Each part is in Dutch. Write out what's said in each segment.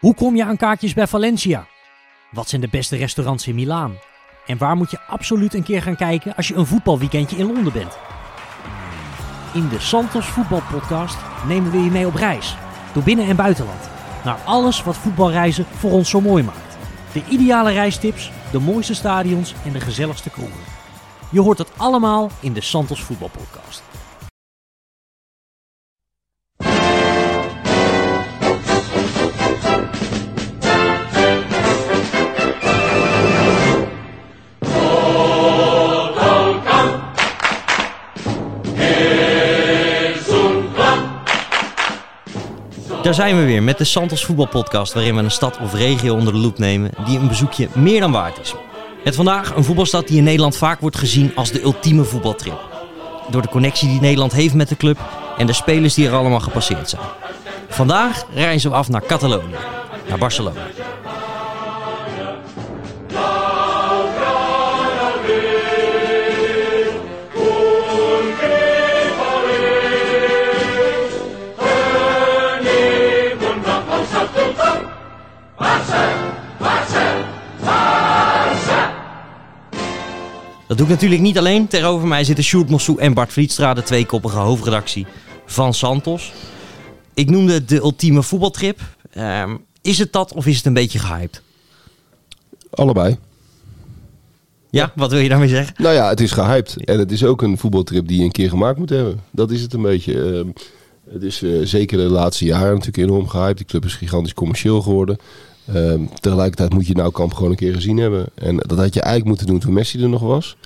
Hoe kom je aan kaartjes bij Valencia? Wat zijn de beste restaurants in Milaan? En waar moet je absoluut een keer gaan kijken als je een voetbalweekendje in Londen bent? In de Santos Voetbalpodcast nemen we je mee op reis. Door binnen- en buitenland. Naar alles wat voetbalreizen voor ons zo mooi maakt. De ideale reistips, de mooiste stadions en de gezelligste kroegen. Je hoort het allemaal in de Santos Voetbalpodcast. Daar zijn we weer met de Santos Voetbalpodcast, waarin we een stad of regio onder de loep nemen die een bezoekje meer dan waard is. Met vandaag een voetbalstad die in Nederland vaak wordt gezien als de ultieme voetbaltrip. Door de connectie die Nederland heeft met de club en de spelers die er allemaal gepasseerd zijn. Vandaag reizen we af naar Catalonië, naar Barcelona. Dat doe ik natuurlijk niet alleen. Tegenover mij zitten Sjoerd Mossou en Bart Vlietstra, de tweekoppige hoofdredactie van Santos. Ik noemde het de ultieme voetbaltrip. Ehm, is het dat of is het een beetje gehyped? Allebei. Ja, wat wil je daarmee zeggen? Nou ja, het is gehyped. En het is ook een voetbaltrip die je een keer gemaakt moet hebben. Dat is het een beetje. Ehm, het is eh, zeker de laatste jaren natuurlijk enorm gehyped. Die club is gigantisch commercieel geworden. Ehm, tegelijkertijd moet je nou kamp gewoon een keer gezien hebben. En dat had je eigenlijk moeten doen toen Messi er nog was.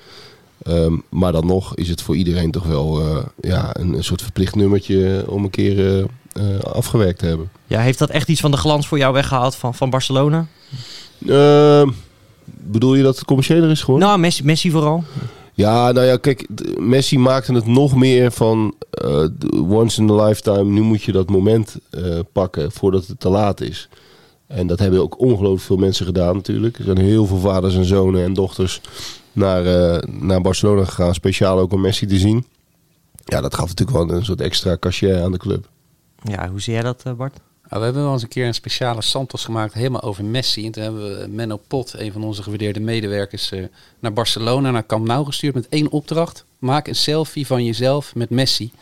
Ehm, maar dan nog is het voor iedereen toch wel eh, ja, een, een soort verplicht nummertje om een keer eh, eh, afgewerkt te hebben. Ja, heeft dat echt iets van de glans voor jou weggehaald van, van Barcelona? Ehm, bedoel je dat het commerciëler is geworden? Nou, Messi, Messi vooral. Ja, nou ja, kijk, Messi maakte het nog meer van eh, once in a lifetime. Nu moet je dat moment eh, pakken voordat het te laat is. En dat hebben ook ongelooflijk veel mensen gedaan natuurlijk. Er zijn heel veel vaders en zonen en dochters naar, eh, naar Barcelona gegaan. Speciaal ook om Messi te zien. Ja, dat gaf natuurlijk wel een soort extra cachet aan de club. Ja, hoe zie jij dat, eh, Bart? Nou, we hebben wel eens een keer een speciale Santos gemaakt, helemaal over Messi. En toen hebben we Menno Pot, een van onze gewaardeerde medewerkers, eh, naar Barcelona, naar Camp Nou gestuurd met één opdracht. Maak een selfie van jezelf met Messi.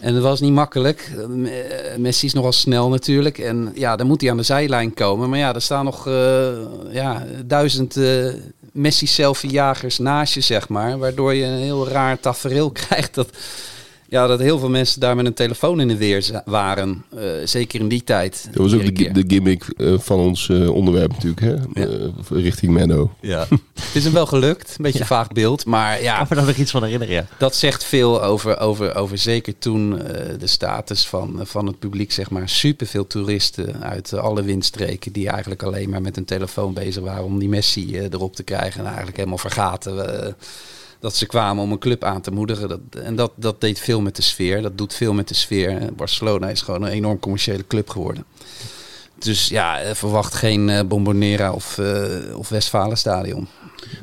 En dat was niet makkelijk. Eh, Messi is nogal snel natuurlijk. En ja, dan moet hij aan de zijlijn komen. Maar ja, er staan nog eh, ja, duizend eh, Messi-selfie-jagers naast je, zeg maar. Waardoor je een heel raar tafereel krijgt. Dat, ja, dat heel veel mensen daar met een telefoon in de weer waren. Eh, zeker in die tijd. Dat was ook de, de gimmick eh, van ons eh, onderwerp natuurlijk, hè? Ja. Richting Menno. Ja. Het is hem wel gelukt. Een beetje vaag beeld. Maar ja, Kan me nog iets van herinneren, ja. dat zegt veel over, over, over zeker toen eh, de status van, van het publiek. Zeg maar superveel toeristen uit alle windstreken. Die eigenlijk alleen maar met een telefoon bezig waren om die Messi eh, erop te krijgen. En eigenlijk helemaal vergaten dat ze kwamen om een club aan te moedigen. Dat, en dat, dat deed veel met de sfeer. Dat doet veel met de sfeer. Barcelona is gewoon een enorm commerciële club geworden. Dus ja, eh, verwacht geen eh, Bombonera of, eh of Westfalenstadion.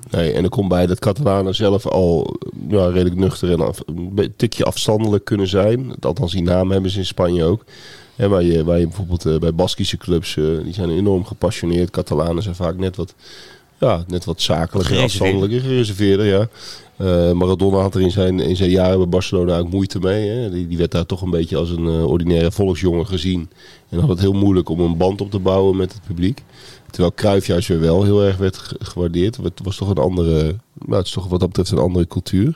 Nee, en er komt bij dat Catalanen zelf al ja, redelijk nuchter en af, een tikje afstandelijk kunnen zijn. Althans, die naam hebben ze in Spanje ook. En waar, je, waar bijvoorbeeld bij Baskische clubs, die zijn enorm gepassioneerd. Catalanen zijn vaak net wat, ja, net wat zakelijker, afstandelijker, gereserveerder. Ja. Eh, Maradona had er in zijn, in zijn jaren bij Barcelona ook moeite mee. Hè. Die, die werd daar toch een beetje als een eh, ordinaire volksjongen gezien. En had het heel moeilijk om een band op te bouwen met het publiek. Terwijl Cruijff juist weer wel heel erg werd ge- gewaardeerd. Het was toch een andere, nou, het is toch wat dat betreft een andere cultuur.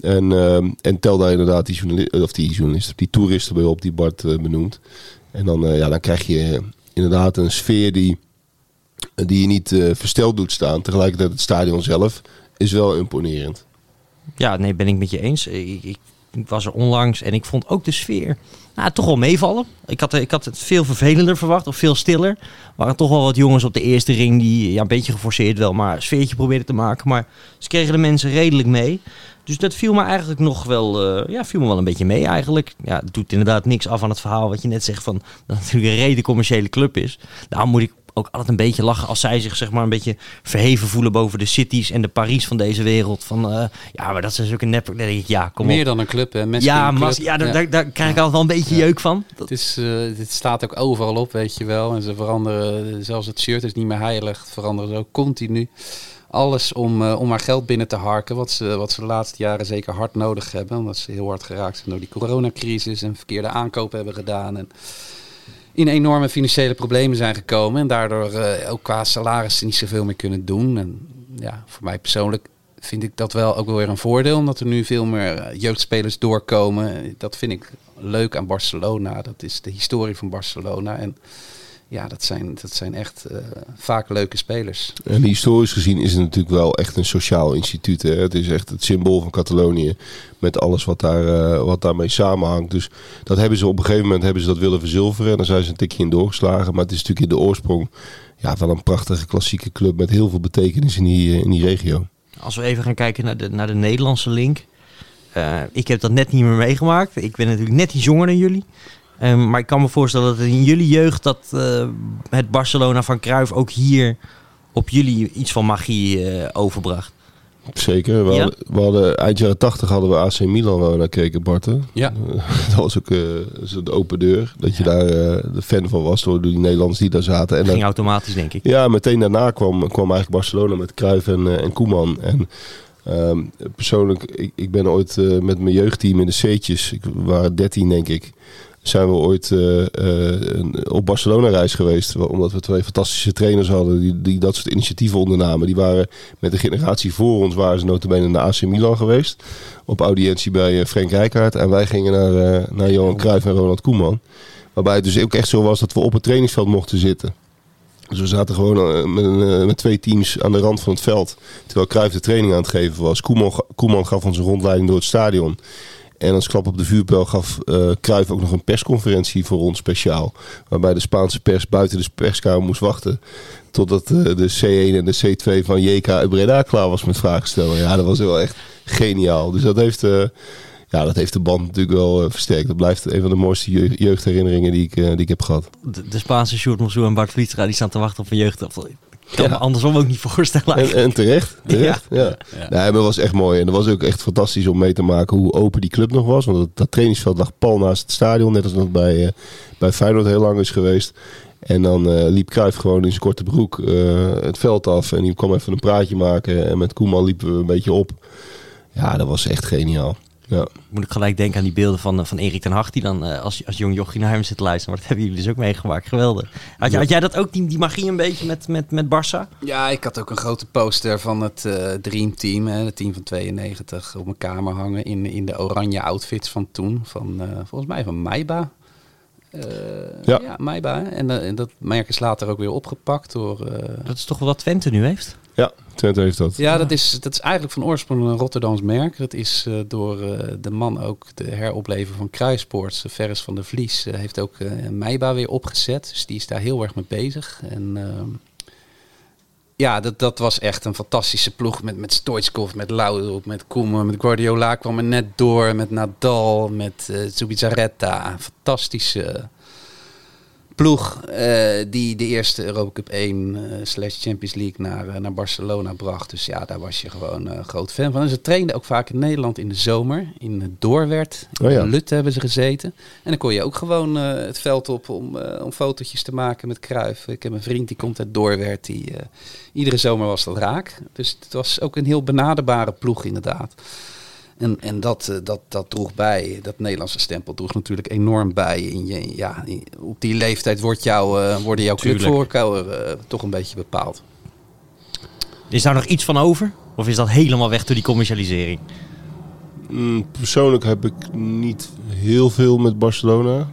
En, ehm, en tel daar inderdaad die, journalist, of die journalisten, die toeristen bij op die Bart eh, benoemt. En dan, eh, ja, dan krijg je inderdaad een sfeer die, die je niet eh, versteld doet staan. Tegelijkertijd het stadion zelf is wel imponerend. Ja, nee, ben ik met je eens. Ik, ik, was er onlangs en ik vond ook de sfeer nou, toch wel meevallen. Ik had, ik had het veel vervelender verwacht of veel stiller. Er waren toch wel wat jongens op de eerste ring die ja, een beetje geforceerd wel, maar een sfeertje probeerden te maken. Maar ze kregen de mensen redelijk mee. Dus dat viel me eigenlijk nog wel, eh, ja, viel me wel een beetje mee eigenlijk. Ja, het doet inderdaad niks af aan het verhaal wat je net zegt van dat het natuurlijk een reden commerciële club is. Nou moet ik ook altijd een beetje lachen als zij zich zeg maar een beetje verheven voelen boven de cities en de Paris van deze wereld. Van eh, ja, maar dat zijn zulke nep. Dan denk ik, ja, kom Meer op. dan een club, hè? Messi Ja, een club. mas, ja, daar, Daar, daar krijg ik altijd wel een beetje jeuk van. Dat- Het, is, dit staat ook overal op, weet je wel. En ze veranderen, zelfs het shirt is niet meer heilig. Veranderen ze ook continu. Alles om, eh, om maar geld binnen te harken. Wat ze, wat ze de laatste jaren zeker hard nodig hebben. Omdat ze heel hard geraakt zijn door die coronacrisis. En verkeerde aankopen hebben gedaan. En in enorme financiële problemen zijn gekomen. En daardoor eh, ook qua salaris niet zoveel meer kunnen doen. En ja, voor mij persoonlijk vind ik dat wel ook wel weer een voordeel. Omdat er nu veel meer eh, jeugdspelers doorkomen. Dat vind ik leuk aan Barcelona. Dat is de historie van Barcelona. En ja, dat zijn, dat zijn echt eh, vaak leuke spelers. En historisch gezien is het natuurlijk wel echt een sociaal instituut. Hè? Het is echt het symbool van Catalonië. Met alles wat, daar, eh, wat daarmee samenhangt. Dus dat hebben ze op een gegeven moment hebben ze dat willen verzilveren. En daar zijn ze een tikje in doorgeslagen. Maar het is natuurlijk in de oorsprong ja, wel een prachtige klassieke club. Met heel veel betekenis in die, eh, in die regio. Als we even gaan kijken naar de, naar de Nederlandse link. Eh, ik heb dat net niet meer meegemaakt. Ik ben natuurlijk net iets jonger dan jullie. Ehm, maar ik kan me voorstellen dat in jullie jeugd dat eh, het Barcelona van Cruijff ook hier op jullie iets van magie eh, overbracht. Zeker. We, Ja? hadden, we hadden, eind jaren 80 hadden we AC Milan waar we naar keken, Bart. hè? Ja. dat was ook eh, de open deur. Dat je Ja. daar de fan van was door die Nederlanders die daar zaten. En Dat ging automatisch, denk ik. ja, meteen daarna kwam, kwam eigenlijk Barcelona met Cruijff en, en Koeman. En ehm, persoonlijk, ik, ik ben ooit met mijn jeugdteam in de C'tjes, ik waren 13 denk ik, zijn we ooit eh, eh, op Barcelona reis geweest. Omdat we twee fantastische trainers hadden die, die dat soort initiatieven ondernamen. Die waren met de generatie voor ons, waren ze notabene naar AC Milan geweest. Op audiëntie bij eh, Frank Rijkaard. En wij gingen naar, naar Johan Cruijff en Ronald Koeman. Waarbij het dus ook echt zo was dat we op het trainingsveld mochten zitten. Dus we zaten gewoon met, twee teams aan de rand van het veld. Terwijl Cruijff de training aan het geven was. Koeman, Koeman gaf ons een rondleiding door het stadion. En als klap op de vuurpijl gaf Cruijff ook nog een persconferentie voor ons speciaal. Waarbij de Spaanse pers buiten de perskamer moest wachten. Totdat eh, de C1 en de C2 van JK uit Breda klaar was met vragen stellen. Ja, dat was wel echt geniaal. Dus dat heeft, eh, ja, dat heeft de band natuurlijk wel versterkt. Dat blijft een van de mooiste jeugd- jeugdherinneringen die ik, die ik heb gehad. De, Spaanse Sjoerd Monsou en Bart Vlietstra die staan te wachten op een jeugd. Ik kan Ja. me andersom ook niet voorstellen. En, terecht. terecht ja. Ja. Nee, maar dat was echt mooi. En dat was ook echt fantastisch om mee te maken hoe open die club nog was. Want dat, dat trainingsveld lag pal naast het stadion. Net als dat bij, eh, bij Feyenoord heel lang is geweest. En dan eh, liep Cruijff gewoon in zijn korte broek eh, het veld af. En die kwam even een praatje maken. En met Koeman liepen we een beetje op. Ja, dat was echt geniaal. Ja. Moet ik gelijk denken aan die beelden van, eh, van Erik ten Hag. Die dan eh, als, als jong jochie naar hem zit te luisteren. Maar dat hebben jullie dus ook meegemaakt. Geweldig. Had, had jij dat ook, die, die magie een beetje met, met, met Barça? Ja, ik had ook een grote poster van het eh Dream Team, hè, het team van 92, op mijn kamer hangen in, in de oranje outfits van toen. Van, eh, volgens mij van Maiba. Eh, Ja. ja. Maiba. En, en dat merk is later ook weer opgepakt door... eh, Dat is toch wel wat Twente nu heeft? Ja, Twente heeft dat. ja, dat is, dat is eigenlijk van oorsprong een Rotterdams merk. Dat is eh, door eh, de man ook, de heroplever van Kruispoort, Ferris van der Vlies, eh, heeft ook eh Meiba weer opgezet. Dus die is daar heel erg mee bezig. En ehm, ja, dat, dat was echt een fantastische ploeg met, met Stoichkov, met Laudrup, met Koeman, met Guardiola kwam er net door, met Nadal, met eh Zubizarreta. Fantastische ploeg eh, die de eerste Europa Cup 1 eh, slash Champions League naar, eh, naar Barcelona bracht. Dus ja, daar was je gewoon groot fan van. En ze trainden ook vaak in Nederland in de zomer. In Doorwerd, Oh ja. in Lutte hebben ze gezeten. En dan kon je ook gewoon het veld op om, om fotootjes te maken met Kruif. Ik heb een vriend die komt uit Doorwerd. Die, iedere zomer was dat raak. Dus het was ook een heel benaderbare ploeg inderdaad. En, en dat, eh, dat, dat droeg bij, dat Nederlandse stempel droeg natuurlijk enorm bij. In je, ja, in- op die leeftijd wordt jouw, eh, worden jouw clubvoorkeur eh toch een beetje bepaald. Is daar nog iets van over? Of is dat helemaal weg door die commercialisering? Mm, persoonlijk heb ik niet heel veel met Barcelona.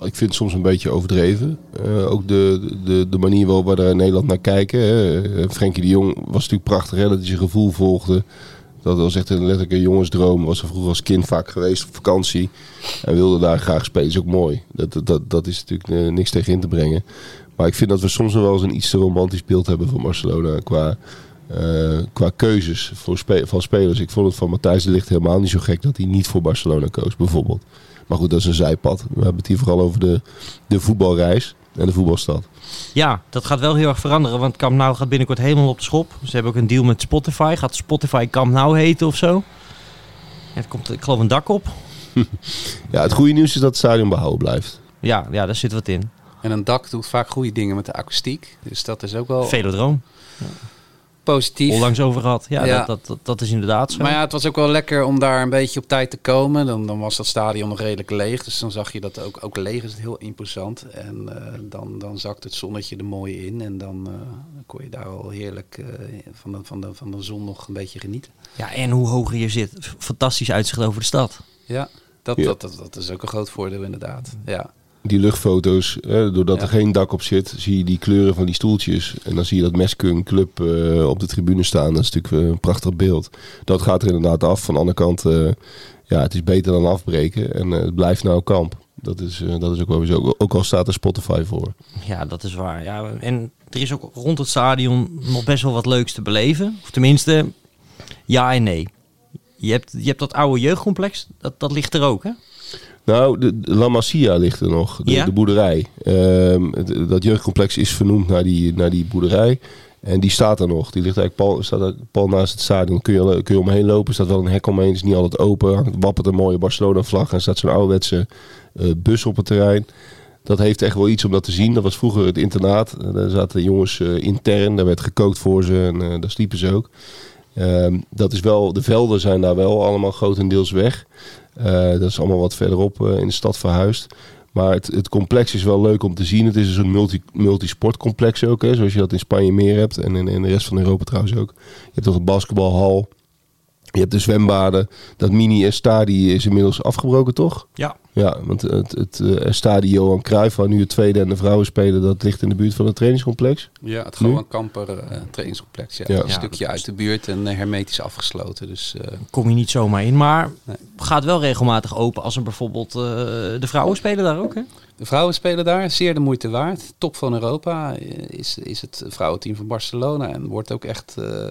Ik vind het soms een beetje overdreven. Eh, ook de, de, de manier waarop we daar in Nederland naar kijken. Hè. Frenkie de Jong was natuurlijk prachtig hè, dat hij zijn gevoel volgde. Dat was echt een letterlijke jongensdroom. Was er vroeger als kind vaak geweest op vakantie. En wilde daar graag spelen. is ook mooi. Dat, dat- dat, is natuurlijk eh, niks tegen in te brengen. Maar ik vind dat we soms nog wel eens een iets te romantisch beeld hebben van Barcelona. Qua, eh, qua keuzes voor van spelers. Ik vond het van Matthijs de Ligt helemaal niet zo gek dat hij niet voor Barcelona koos, bijvoorbeeld. Maar goed, dat is een zijpad. We hebben het hier vooral over de, de voetbalreis en de voetbalstad. Ja, dat gaat wel heel erg veranderen, want Camp Nou gaat binnenkort helemaal op de schop. Ze hebben ook een deal met Spotify. Gaat Spotify Camp Nou heten of zo? Ja, er komt, ik geloof, een dak op. Ja, het goede nieuws is dat het stadion behouden blijft. Ja, ja daar zit wat in. En een dak doet vaak goede dingen met de akoestiek. Dus dat is ook wel Velodroom. Positief. Onlangs over gehad. Ja, Ja. Dat, dat, dat, dat is inderdaad zo. Maar ja, het was ook wel lekker om daar een beetje op tijd te komen. Dan, dan was dat stadion nog redelijk leeg. Dus dan zag je dat ook, ook leeg is het heel imposant. En eh, dan, dan zakt het zonnetje er mooi in. En dan eh, kon je daar al heerlijk eh, van, de, van, de, van de zon nog een beetje genieten. Ja, en hoe hoger je zit, fantastisch uitzicht over de stad. Ja, dat, Ja. Dat, dat, dat is ook een groot voordeel inderdaad. Ja, Die luchtfoto's, doordat Ja. er geen dak op zit, zie je die kleuren van die stoeltjes. En dan zie je dat Meskun Club eh, op de tribune staan. Dat is natuurlijk eh, een prachtig beeld. Dat gaat er inderdaad af. Van de andere kant, eh, ja, het is beter dan afbreken. En het blijft nou kamp. Dat is, dat is ook wel weer zo. Ook al staat er Spotify voor. Ja, dat is waar. Ja, en er is ook rond het stadion nog best wel wat leuks te beleven. Of tenminste, ja en nee. Je hebt, je hebt dat oude jeugdcomplex, dat, dat ligt er ook, hè? Nou, de, de La Masia ligt er nog, de, Ja? de boerderij. Ehm, het- dat jeugdcomplex is vernoemd naar die, naar die boerderij. En die staat er nog. Die ligt eigenlijk pal, staat pal naast het stadion. Kun je, kun je omheen lopen. Staat wel een hek omheen. is niet altijd open. Wappert een mooie Barcelona-vlag. En staat zo'n ouderwetse eh, bus op het terrein. Dat heeft echt wel iets om dat te zien. Dat was vroeger het internaat. Eh, Daar zaten jongens eh, intern. Daar werd gekookt voor ze. En daar sliepen ze ook. Ehm, dat is wel, de velden zijn daar wel allemaal grotendeels weg. Eh, dat is allemaal wat verderop eh, in de stad verhuisd. Maar het, het complex is wel leuk om te zien. Het is een multi, multisportcomplex ook, hè, zoals je dat in Spanje meer hebt. En in, in de rest van Europa trouwens ook. Je hebt nog een basketbalhal. Je hebt de zwembaden. Dat mini-estadie is inmiddels afgebroken, toch? Ja. Ja, want het, het eh, estadie Johan Cruijff, waar nu het tweede en de vrouwen spelen, dat ligt in de buurt van het trainingscomplex. ja het? Johan Kamper eh, trainingscomplex. Ja. Ja. Een stukje uit de buurt en eh, hermetisch afgesloten. Dus eh, Kom je niet zomaar in, maar Nee. gaat wel regelmatig open als er bijvoorbeeld eh, de vrouwen spelen daar ook, hè? De vrouwen spelen daar, zeer de moeite waard. Top van Europa is, is het vrouwenteam van Barcelona. En wordt ook echt eh,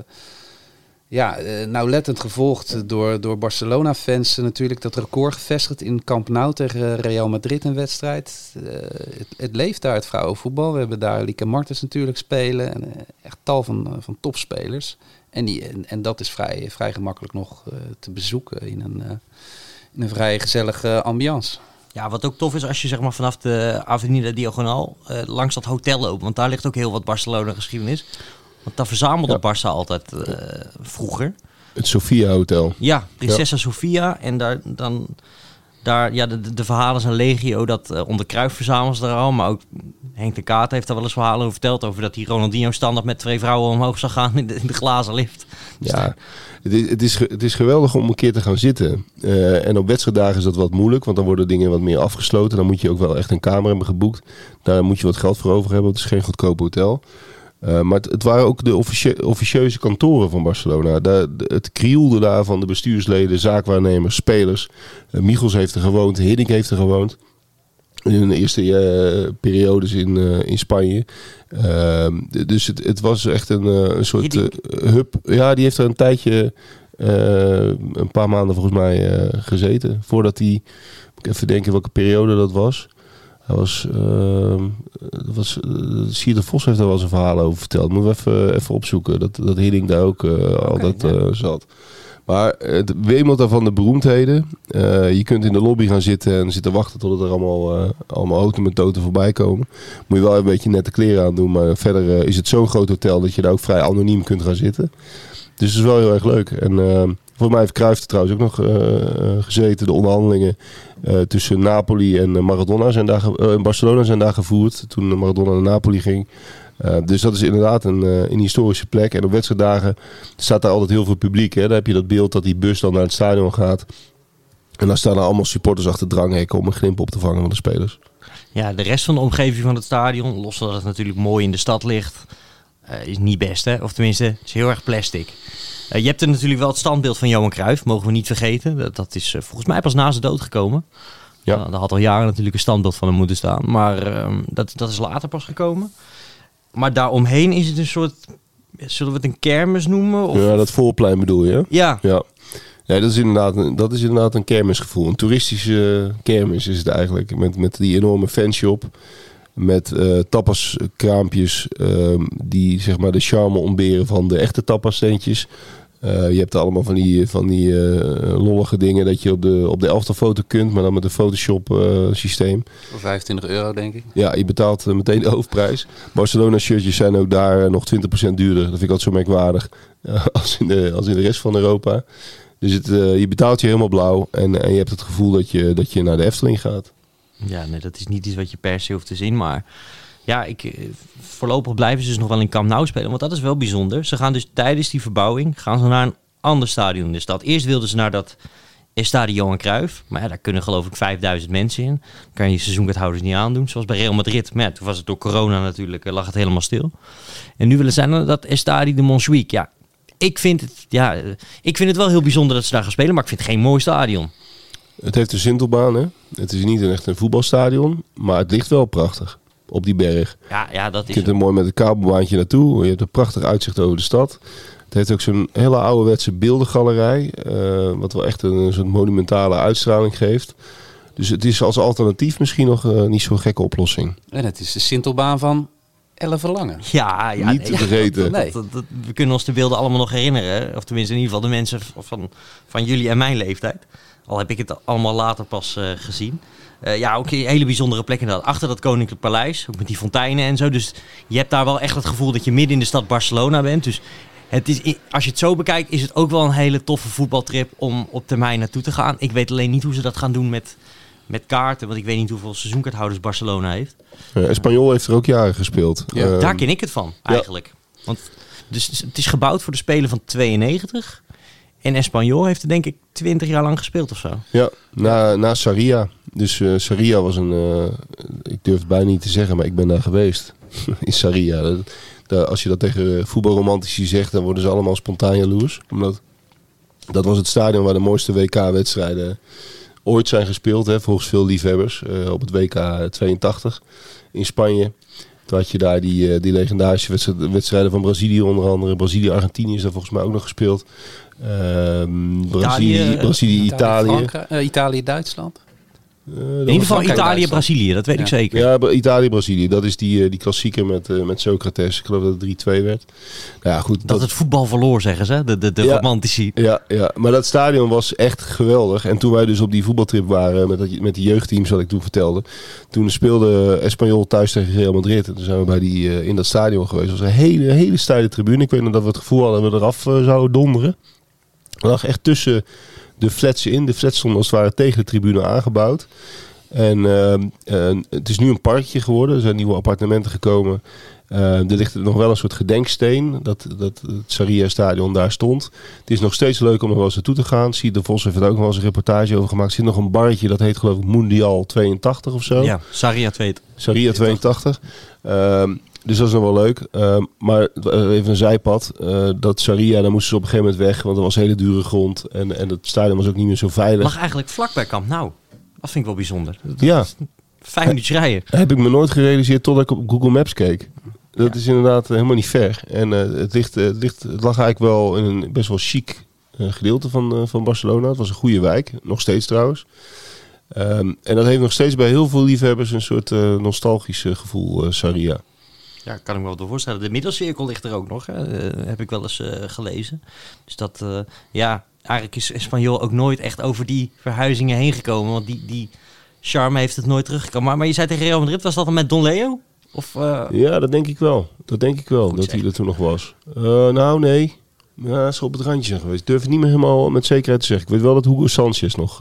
ja, eh, nauwlettend gevolgd door, door Barcelona-fans. Natuurlijk dat record gevestigd in Camp Nou tegen Real Madrid een wedstrijd. Eh, het, het leeft daar, het vrouwenvoetbal. We hebben daar Lieke Martens natuurlijk spelen. En eh, echt tal van, van topspelers. En, die, en, en dat is vrij, vrij gemakkelijk nog te bezoeken in een, in een vrij gezellige ambiance. Ja, wat ook tof is als je zeg maar vanaf de Avenida Diagonal langs dat hotel loopt. Want daar ligt ook heel wat Barcelona geschiedenis. Want daar verzamelde Ja. Barça altijd eh, vroeger. Het Sofia Hotel. Ja, Prinsessa Sofia. En daar dan... Daar, ja, de, de- verhalen zijn legio dat eh, onder Kruif verzamelen ze daar al. Maar ook Henk de Kaat heeft daar wel eens verhalen over verteld. Over dat hij Ronaldinho standaard met twee vrouwen omhoog zou gaan in de, in de glazen lift. Dus Ja, het is, het, is, ge- het is geweldig om een keer te gaan zitten. Eh, en op wedstrijddagen is dat wat moeilijk, want dan worden dingen wat meer afgesloten. Dan moet je ook wel echt een kamer hebben geboekt. Daar moet je wat geld voor over hebben. Het is geen goedkoop hotel. Eh, maar het, het waren ook de officie- officieuze kantoren van Barcelona. Daar, de- het krielde daar van de bestuursleden, zaakwaarnemers, spelers. Eh, Michels heeft er gewoond, Hiddink heeft er gewoond. In hun eerste eh, periodes in, in Spanje. Ehm, dus het, het was echt een, een soort hub. Ja, die heeft er een tijdje, een paar maanden volgens mij, gezeten. Voordat hij, ik even denken welke periode dat was. Hij was, ehm dat was uh, Sierde Vos heeft daar wel eens een verhaal over verteld. Moeten we even, even opzoeken. Dat, dat Hiddink daar ook eh, altijd ja. zat. Maar het wemelt daar van de beroemdheden. Je kunt in de lobby gaan zitten en zitten wachten tot er allemaal, allemaal houten met toten voorbij komen. Moet je wel een beetje nette kleren aan doen. Maar verder is het zo'n groot hotel dat je daar ook vrij anoniem kunt gaan zitten. Dus het is wel heel erg leuk. En eh, volgens mij heeft Cruijff trouwens ook nog eh, eh, gezeten. De onderhandelingen eh, tussen Napoli en Maradona zijn daar, in Barcelona zijn daar gevoerd. Toen Maradona naar Napoli ging. Dus dat is inderdaad een, eh, een historische plek. En op wedstrijddagen staat daar altijd heel veel publiek. Hè? Dan heb je dat beeld dat die bus dan naar het stadion gaat. En dan staan er allemaal supporters achter dranghekken om een glimp op te vangen van de spelers. Ja, de rest van de omgeving van het stadion, los dat het natuurlijk mooi in de stad ligt, is niet best, hè? Of tenminste, het is heel erg plastic. Eh, je hebt er natuurlijk wel het standbeeld van Johan Cruijff, mogen we niet vergeten. Dat, dat is eh, volgens mij pas na zijn dood gekomen. Ja. Er had al jaren natuurlijk een standbeeld van hem moeten staan, maar ehm, dat, dat is later pas gekomen. Maar daaromheen is het een soort, zullen we het een kermis noemen? Of, Ja, dat voorplein bedoel je? ja, Ja. Ja, dat is inderdaad, een- dat is inderdaad een kermisgevoel. Een toeristische kermis is het eigenlijk. Met, met die enorme fanshop. Met eh tapaskraampjes ehm, die zeg maar de charme ontberen van de echte tapassteentjes. Eh, je hebt allemaal van die, van die eh, lollige dingen dat je op de, op de elftal foto kunt, maar dan met een Photoshop eh, systeem. Voor 25 euro, denk ik. Ja, je betaalt meteen de hoofdprijs. Barcelona shirtjes zijn ook daar nog 20% duurder. Dat vind ik altijd zo merkwaardig als, in de, als in de rest van Europa. Dus het, je betaalt je helemaal blauw en, en je hebt het gevoel dat je, dat je naar de Efteling gaat. Ja, nee, dat is niet iets wat je per se hoeft te zien. Maar ja, ik, eh, voorlopig blijven ze dus nog wel in Camp Nou spelen. Want dat is wel bijzonder. Ze gaan dus tijdens die verbouwing gaan ze naar een ander stadion in de stad. Eerst wilden ze naar dat Estadio Johan Cruijff. Maar ja, daar kunnen geloof ik 5000 mensen in. Kan je seizoenkaarthouders niet aandoen. Zoals bij Real Madrid. Maar toen was het door corona natuurlijk, eh, lag het helemaal stil. En nu willen ze naar dat Estadio de Montjuïc. Ja, ik vind, het, ja, eh, ik vind het wel heel bijzonder dat ze daar gaan spelen. Maar ik vind het geen mooi stadion. Het heeft een Sintelbaan, hè? Het is niet echt een voetbalstadion, maar het ligt wel prachtig op die berg. Ja, ja dat Je is... kunt er mooi met een kabelbaantje naartoe. Je hebt een prachtig uitzicht over de stad. Het heeft ook zo'n hele ouderwetse beeldengalerij. eh, wat wel echt een, soort monumentale uitstraling geeft. Dus het is als alternatief misschien nog eh, niet zo'n gekke oplossing. En het is de Sintelbaan van Elle Verlangen. Ja, ja niet nee, te ja, vergeten. Dat- we kunnen ons de beelden allemaal nog herinneren. Of tenminste in ieder geval de mensen van, van jullie en mijn leeftijd. Al heb ik het allemaal later pas eh, gezien. Eh, ja, ook een hele bijzondere plek inderdaad. Achter dat Koninklijk Paleis. Ook met die fonteinen en zo. Dus je hebt daar wel echt het gevoel dat je midden in de stad Barcelona bent. Dus het is, als je het zo bekijkt, is het ook wel een hele toffe voetbaltrip om op termijn naartoe te gaan. Ik weet alleen niet hoe ze dat gaan doen met, met kaarten. Want ik weet niet hoeveel seizoenkaarthouders Barcelona heeft. Uh, Espanyol heeft er ook jaren gespeeld. Ja, Daar ken ik het van, eigenlijk. Want dus het is gebouwd voor de Spelen van 92. En Espanyol heeft er denk ik 20 jaar lang gespeeld of zo. Ja, na, na Saria. Dus eh Saria was een... eh, ik durf het bijna niet te zeggen, maar ik ben daar geweest. In Saria. Dat- als je dat tegen voetbalromantici zegt, dan worden ze allemaal spontaan jaloers. Omdat dat was het stadion waar de mooiste WK-wedstrijden ooit zijn gespeeld. Hè, volgens veel liefhebbers. eh, op het WK 82 in Spanje. Toen had je daar die, die legendarische wedstrijd- wedstrijden van Brazilië onder andere. Brazilië-Argentinië is daar volgens mij ook nog gespeeld. Ehm Brazilië, Italië, Brazilië, Italië. Frankrijk, eh, Italië, Duitsland. Eh, In ieder geval Frankrijk, Italië, Duitsland. Brazilië, dat weet Ja. ik zeker. Ja, Bra- Italië, Brazilië. Dat is die, eh, die klassieker met, eh, met Socrates. Ik geloof dat het 3-2 werd. Nou ja, goed. Dat het voetbal verloor, zeggen ze, de, de, de Ja. romantici. Ja, ja, maar dat stadion was echt geweldig. En toen wij dus op die voetbaltrip waren met, dat, met die jeugdteams, wat ik toen vertelde. Toen speelde Espanyol thuis tegen Real Madrid. En toen zijn we bij die, eh, in dat stadion geweest. Het was een hele, hele steile tribune. Ik weet nog dat we het gevoel hadden dat we eraf eh, zouden donderen. Lag echt tussen de flats in. De flats stonden als het ware tegen de tribune aangebouwd. En ehm, eh, het is nu een parkje geworden. Er zijn nieuwe appartementen gekomen. Eh, er ligt nog wel een soort gedenksteen dat, dat het Saria-stadion daar stond. Het is nog steeds leuk om er wel eens naartoe te gaan. Siet de Vos heeft er ook nog wel eens een reportage over gemaakt. Er zit nog een barretje, dat heet geloof ik Mundial 82 of zo. Ja, Saria 2. Saria 82. Dus dat is nog wel leuk. Ehm, maar eh, even een zijpad. Eh, dat Saria, daar moesten ze op een gegeven moment weg. Want er was hele dure grond. En, en het stadion was ook niet meer zo veilig. Lag eigenlijk vlak bij Kamp Nou. Dat vind ik wel bijzonder. Ja, Vijf minuutjes rijden. heb ik me nooit gerealiseerd totdat ik op Google Maps keek. Dat is inderdaad eh, helemaal niet ver. En het, ligt, het, ligt, het lag eigenlijk wel in een best wel chic gedeelte van, van Barcelona. Het was een goede wijk, nog steeds trouwens. Ehm, en dat heeft nog steeds bij heel veel liefhebbers een soort nostalgisch gevoel, Saria. Ja, kan ik me wel voorstellen. De middelcirkel ligt er ook nog, hè. Eh, heb ik wel eens eh, gelezen. Dus dat, eh, ja, eigenlijk is Espanyol ook nooit echt over die verhuizingen heen gekomen. Want die, die charme heeft het nooit teruggekomen. Maar, maar je zei tegen Real Madrid, was dat dan met Don Leo? Of, Ja, dat denk ik wel. Dat denk ik wel, Goed dat zeg. hij er toen nog was. Nou, nee. Ja, is op het randje zijn geweest. Durf het niet meer helemaal met zekerheid te zeggen. Ik weet wel dat Hugo Sanchez nog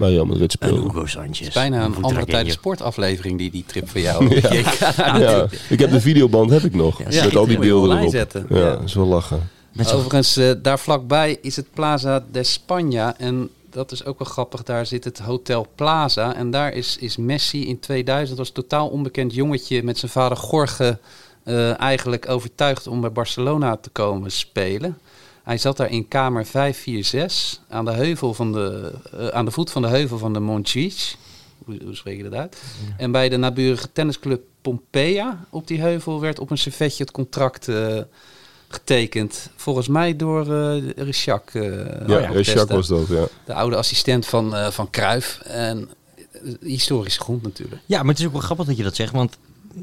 bij Real Madrid speelde. Hugo Sanchez. Het is bijna een andere voetbalkenje. tijden sportaflevering die die trip voor jou. Ja. Ja. Ja, ik heb de videoband heb ik nog. Ja, met al die beelden erop. zetten. Ja, dat is wel lachen. Met Overigens, eh, daar vlakbij is het Plaza de España. En dat is ook wel grappig. Daar zit het Hotel Plaza. En daar is, is Messi in 2000, was een totaal onbekend jongetje met zijn vader Jorge, eh, eigenlijk overtuigd om bij Barcelona te komen spelen. Hij zat daar in kamer 546 aan de, heuvel van de, eh, aan de voet van de heuvel van de Montjuïc. Hoe, hoe spreek je dat uit? En bij de naburige tennisclub Pompeia op die heuvel werd op een servetje het contract eh, getekend. Volgens mij door uh, Richak. Uh, ja, Richak was dat, ja. De oude assistent van, uh, van Cruijff. En historische grond natuurlijk. Ja, maar het is ook wel grappig dat je dat zegt. Want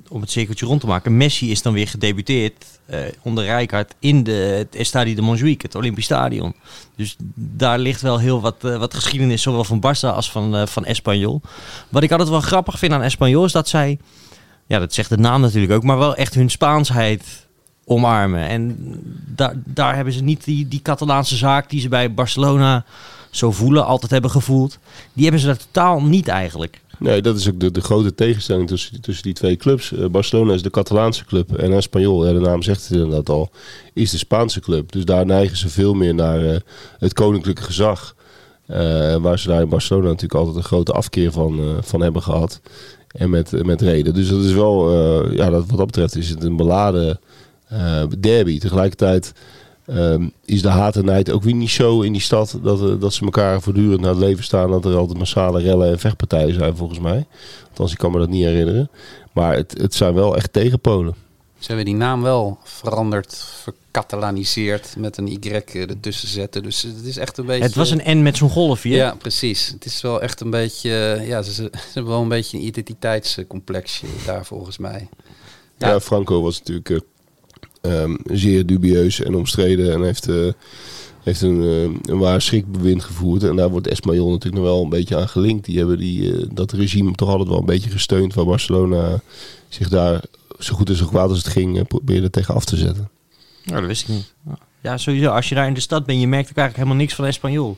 om het cirkeltje rond te maken. Messi is dan weer gedebuteerd uh, onder Rijkaard in de, het Estadio de Montjuïc, het Olympisch Stadion. Dus daar ligt wel heel wat, uh, wat geschiedenis, zowel van Barça als van, uh, van Espanyol. Wat ik altijd wel grappig vind aan Espanyol is dat zij, ja dat zegt de naam natuurlijk ook, maar wel echt hun Spaansheid omarmen. En daar, daar hebben ze niet die, die Catalaanse zaak die ze bij Barcelona zo voelen, altijd hebben gevoeld. Die hebben ze daar totaal niet eigenlijk. Nee, dat is ook de, de grote tegenstelling tussen, tussen die twee clubs. Uh, Barcelona is de Catalaanse club en Espanyol, ja, de naam zegt het inderdaad al, is de Spaanse club. Dus daar neigen ze veel meer naar uh, het koninklijke gezag. Uh, waar ze daar in Barcelona natuurlijk altijd een grote afkeer van, van hebben gehad. En met, met reden. Dus dat is wel, ja, dat, wat dat betreft is het een beladen derby. Tegelijkertijd Um, is de haat en nijd ook weer niet zo in die stad dat, uh, dat ze elkaar voortdurend naar het leven staan. Dat er altijd massale rellen en vechtpartijen zijn volgens mij. Althans, ik kan me dat niet herinneren. Maar het, het zijn wel echt tegenpolen. Ze hebben die naam wel veranderd, verkatalaniseerd, met een Y ertussen zetten. Dus het is echt een beetje... Het was een N met zo'n golf hier. Ja, precies. Het is wel echt een beetje... Ja, ze, ze hebben wel een beetje een identiteitscomplexje daar volgens mij. Ja, ja Franco was natuurlijk uh, Um, zeer dubieus en omstreden en heeft, uh, heeft een, uh, een waar schrikbewind gevoerd. En daar wordt Espanyol natuurlijk nog wel een beetje aan gelinkt. Die hebben die, uh, dat regime toch altijd wel een beetje gesteund waar Barcelona zich daar zo goed en zo kwaad als het ging probeerde tegen af te zetten. Nou, dat wist ik niet. Ja, sowieso. Als je daar in de stad bent, je merkt ook eigenlijk helemaal niks van Espanyol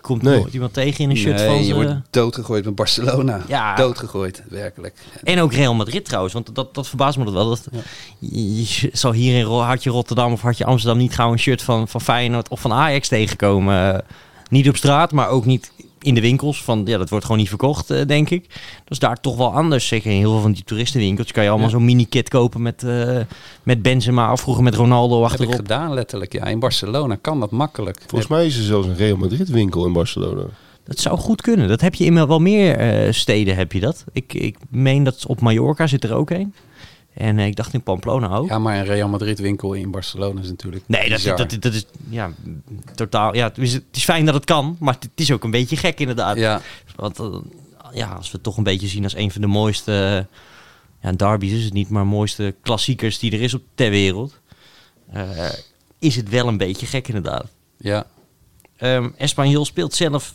komt nee. nooit iemand tegen in een shirt nee, van je wordt doodgegooid met Barcelona. Ja. Doodgegooid, werkelijk. En ook Real Madrid trouwens, want dat, dat verbaast me dat wel. Dat, ja. je, je, zal hier in Hartje Rotterdam of Hartje Amsterdam niet gauw een shirt van, van Feyenoord of van Ajax tegenkomen. niet op straat, maar ook niet in de winkels. Van, ja, dat wordt gewoon niet verkocht, uh, denk ik. Dat is daar toch wel anders. Zeker in heel veel van die toeristenwinkels kan je allemaal ja. zo'n mini-kit kopen met, uh, met Benzema of vroeger met Ronaldo achterop. Dat heb ik gedaan letterlijk, ja. In Barcelona kan dat makkelijk. Volgens mij is er zelfs een Real Madrid winkel in Barcelona. Dat zou goed kunnen. Dat heb je in wel meer uh, steden, heb je dat. Ik, ik meen dat op Mallorca zit er ook een. En uh, ik dacht in Pamplona ook. Ja, maar een Real Madrid winkel in Barcelona is natuurlijk. Nee, dat, dat, dat, dat, is ja, totaal. Ja, het is, het is fijn dat het kan, maar het is ook een beetje gek inderdaad. Ja. Want uh, ja, als we het toch een beetje zien als een van de mooiste. Uh, ja, derbies is het niet, maar mooiste klassiekers die er is op ter wereld. is het wel een beetje gek inderdaad. Ja. Um, Espanyol speelt zelf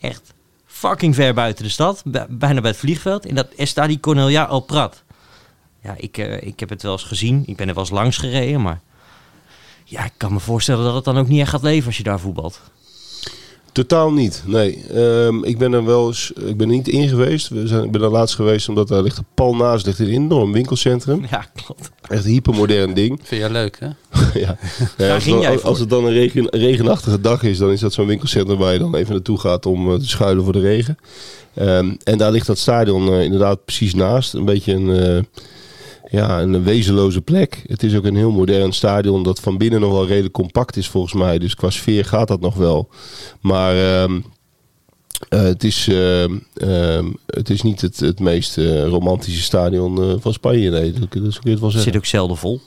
echt fucking ver buiten de stad. Bijna bij het vliegveld. In dat Estadi Cornelia al Prat. Ja, ik, uh, ik heb het wel eens gezien. Ik ben er wel eens langs gereden. Maar ja, ik kan me voorstellen dat het dan ook niet echt gaat leven als je daar voetbalt. Totaal niet, nee. Um, ik ben er wel eens, ik ben er niet in geweest. We zijn, ik ben er laatst geweest omdat daar ligt een pal naast, ligt een enorm winkelcentrum. Ja, klopt. Echt een hypermodern ding. Vind je leuk, hè? ja. ja als, dan, als, het dan een regen, regenachtige dag is, dan is dat zo'n winkelcentrum waar je dan even naartoe gaat om uh, te schuilen voor de regen. Um, en daar ligt dat stadion uh, inderdaad precies naast. Een beetje een... Uh, ja, een wezenloze plek. Het is ook een heel modern stadion dat van binnen nog wel redelijk compact is volgens mij. Dus qua sfeer gaat dat nog wel. Maar um, uh, het, is, uh, um, het is niet het, het meest uh, romantische stadion van Spanje. Nee, dat, dat kun je het wel zeggen. Zit ook zelden vol.